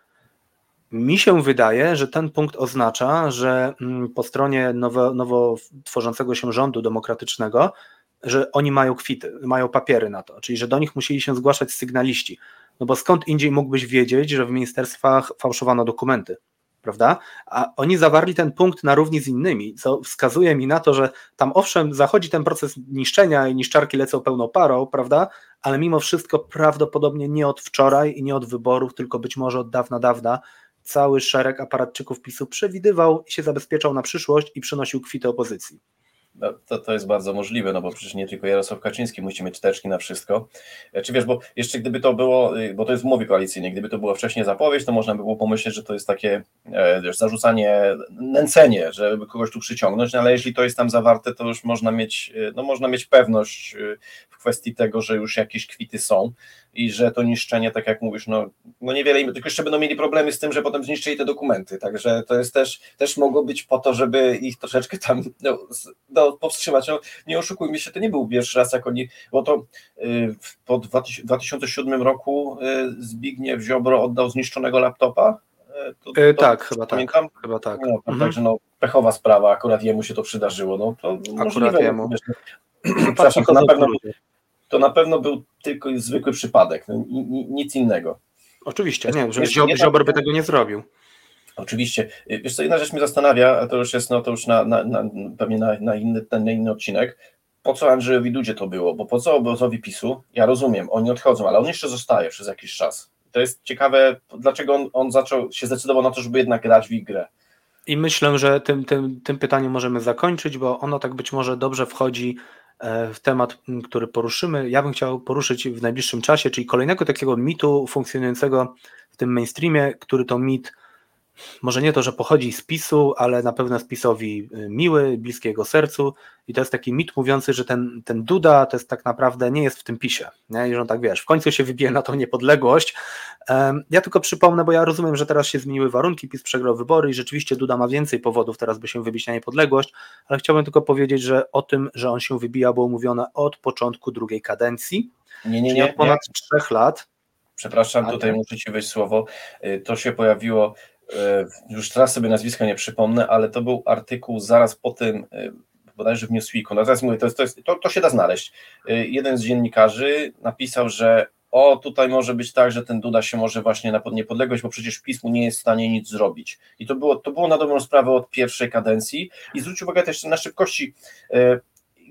Mi się wydaje, że ten punkt oznacza, że mm, po stronie nowo, nowo tworzącego się rządu demokratycznego, że oni mają kwity, mają papiery na to, czyli że do nich musieli się zgłaszać sygnaliści. No bo skąd indziej mógłbyś wiedzieć, że w ministerstwach fałszowano dokumenty? Prawda? A oni zawarli ten punkt na równi z innymi, co wskazuje mi na to, że tam owszem, zachodzi ten proces niszczenia i niszczarki lecą pełną parą, prawda? Ale mimo wszystko prawdopodobnie nie od wczoraj i nie od wyborów, tylko być może od dawna, dawna cały szereg aparatczyków PiSu przewidywał i się zabezpieczał na przyszłość i przynosił kwitę opozycji. No, to, to jest bardzo możliwe, no bo przecież nie tylko Jarosław Kaczyński musi mieć teczki na wszystko. E, czy wiesz, bo jeszcze gdyby to było, y, bo to jest w umowie koalicyjnej, gdyby to była wcześniej zapowiedź, to można by było pomyśleć, że to jest takie e, wiesz, zarzucanie, nęcenie, żeby kogoś tu przyciągnąć, no ale jeśli to jest tam zawarte, to już można mieć, y, no można mieć pewność y, w kwestii tego, że już jakieś kwity są i że to niszczenie, tak jak mówisz, no, no niewiele, tylko jeszcze będą mieli problemy z tym, że potem zniszczyli te dokumenty, także to jest też, też mogło być po to, żeby ich troszeczkę tam no, no, powstrzymać. No, nie oszukujmy się, to nie był pierwszy raz, jak oni, bo to y, po 2007 roku y, Zbigniew Ziobro oddał zniszczonego laptopa, y, to, to, tak, chyba tak, pamiętam? tak. Chyba tak. No, mhm. Także no, pechowa sprawa, akurat jemu się to przydarzyło. No, to akurat możliwe, jemu. Przepraszam, to na pewno, to na pewno był tylko zwykły przypadek, no, nic innego. Oczywiście, nie, że Ziobro by tego nie zrobił. Oczywiście. Wiesz co, jedna rzecz mnie zastanawia, a to już jest, no to już na, na, na pewnie na, na, inny, na inny odcinek, po co Andrzejowi Dudzie to było, bo po co obozowi PiSu, ja rozumiem, oni odchodzą, ale on jeszcze zostaje przez jakiś czas. To jest ciekawe, dlaczego on, on zaczął, się zdecydował na to, żeby jednak grać w grę. I myślę, że tym, tym, tym pytaniem możemy zakończyć, bo ono tak być może dobrze wchodzi temat, który poruszymy. Ja bym chciał poruszyć w najbliższym czasie, czyli kolejnego takiego mitu funkcjonującego w tym mainstreamie, który to mit może nie to, że pochodzi z PiSu, ale na pewno jest PiSowi y, miły, bliski jego sercu i to jest taki mit mówiący, że ten, ten Duda to jest tak naprawdę nie jest w tym PiSie, nie? I że on tak wiesz, w końcu się wybije na tą niepodległość. Ja tylko przypomnę, bo ja rozumiem, że teraz się zmieniły warunki, PiS przegrał wybory i rzeczywiście Duda ma więcej powodów teraz, by się wybić na niepodległość, ale chciałbym tylko powiedzieć, że o tym, że on się wybija, było mówione od początku drugiej kadencji, nie, nie, nie, od ponad nie. trzech lat. Przepraszam, tutaj muszę Ci wejść słowo. Y, to się pojawiło już teraz sobie nazwiska nie przypomnę, ale to był artykuł zaraz po tym, e, bodajże w Newsweeku, no teraz mówię, to, jest, to, jest, to, to się da znaleźć. E, jeden z dziennikarzy napisał, że o, tutaj może być tak, że ten Duda się może właśnie na niepodległość, bo przecież pismu nie jest w stanie nic zrobić. I to było, to było na dobrą sprawę od pierwszej kadencji. I zwróćcie uwagę też na szybkości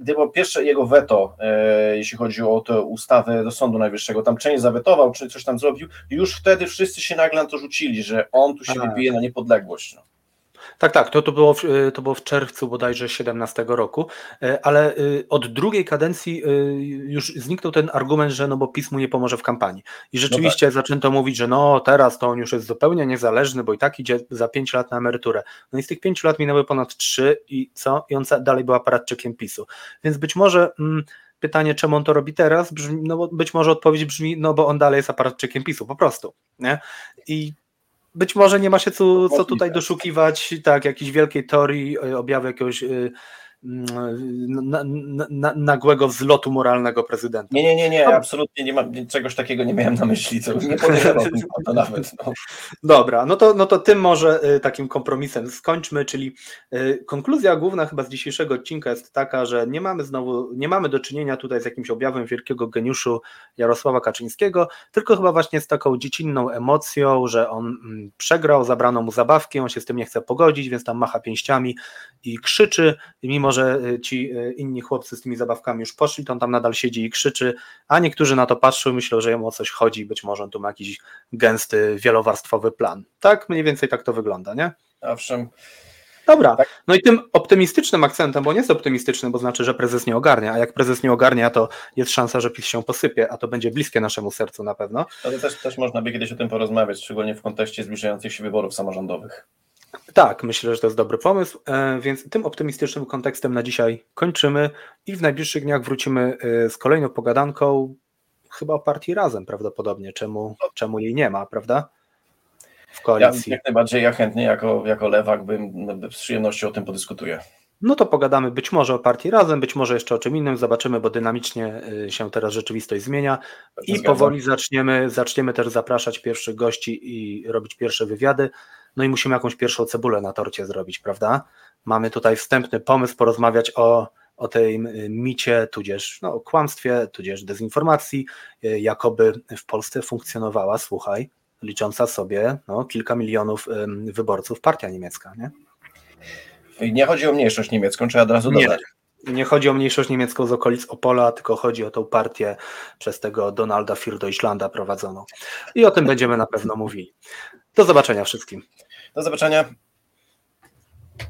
gdy było pierwsze jego weto, e, jeśli chodzi o tę ustawę do Sądu Najwyższego, tam część zawetował, czy coś tam zrobił, już wtedy wszyscy się nagle na to rzucili, że on tu się Aha. wybije na niepodległość. No. Tak, tak, to, to, było w, y, to było w czerwcu bodajże 17 roku, y, ale y, od drugiej kadencji już zniknął ten argument, że no bo PiS mu nie pomoże w kampanii. I rzeczywiście no tak. zaczęto mówić, że no teraz to on już jest zupełnie niezależny, bo i tak idzie za 5 lat na emeryturę. No i z tych 5 lat minęły ponad 3 i co? I on dalej był aparatczykiem PiSu. Więc być może... Mm, pytanie, czemu on to robi teraz, brzmi, no bo być może odpowiedź brzmi, no bo on dalej jest aparatczykiem PiSu, po prostu. Nie? I być może nie ma się co, co tutaj doszukiwać, tak, jakiejś wielkiej teorii, e, objawy jakiegoś e, na, na, na, nagłego wzlotu moralnego prezydenta. Nie, nie, nie, nie, absolutnie nie ma, czegoś takiego nie miałem na myśli, co nie podejrzewałbym to nawet. No. Dobra, no to, no to tym może y, takim kompromisem skończmy, czyli y, konkluzja główna chyba z dzisiejszego odcinka jest taka, że nie mamy znowu, nie mamy do czynienia tutaj z jakimś objawem wielkiego geniuszu Jarosława Kaczyńskiego, tylko chyba właśnie z taką dziecinną emocją, że on mm, przegrał, zabrano mu zabawki, on się z tym nie chce pogodzić, więc tam macha pięściami i krzyczy, mimo że y, ci y, inni chłopcy z tymi zabawkami już poszli, to on tam nadal siedzi i krzyczy, a niektórzy na to patrzą i myślą, że jemu o coś chodzi, być może on tu ma jakiś gęsty, wielowarstwowy plan. Tak, mniej więcej tak to wygląda, nie? Owszem. Dobra, tak. no i tym optymistycznym akcentem, bo nie jest optymistyczny, bo znaczy, że prezes nie ogarnia, a jak prezes nie ogarnia, to jest szansa, że PiS się posypie, a to będzie bliskie naszemu sercu na pewno. Ale też, też można by kiedyś o tym porozmawiać, szczególnie w kontekście zbliżających się wyborów samorządowych. Tak, myślę, że to jest dobry pomysł, e, więc tym optymistycznym kontekstem na dzisiaj kończymy i w najbliższych dniach wrócimy e, z kolejną pogadanką, chyba o partii Razem prawdopodobnie, czemu, czemu jej nie ma, prawda? W koalicji. Ja, jak najbardziej ja chętnie jako, jako lewak bym z przyjemnością o tym podyskutuję. No to pogadamy być może o partii Razem, być może jeszcze o czym innym, zobaczymy, bo dynamicznie y, się teraz rzeczywistość zmienia i powoli zaczniemy, zaczniemy też zapraszać pierwszych gości i robić pierwsze wywiady. No i musimy jakąś pierwszą cebulę na torcie zrobić, prawda? Mamy tutaj wstępny pomysł porozmawiać o, o tej y, micie, tudzież no, kłamstwie, tudzież dezinformacji, y, jakoby w Polsce funkcjonowała, słuchaj, licząca sobie no, kilka milionów wyborców partia niemiecka, nie? Nie chodzi o mniejszość niemiecką, trzeba od razu dodać. Nie, nie chodzi o mniejszość niemiecką z okolic Opola, tylko chodzi o tą partię przez tego Donalda Firdoislanda prowadzoną. I o tym będziemy na pewno mówili. Do zobaczenia wszystkim. Do zobaczenia.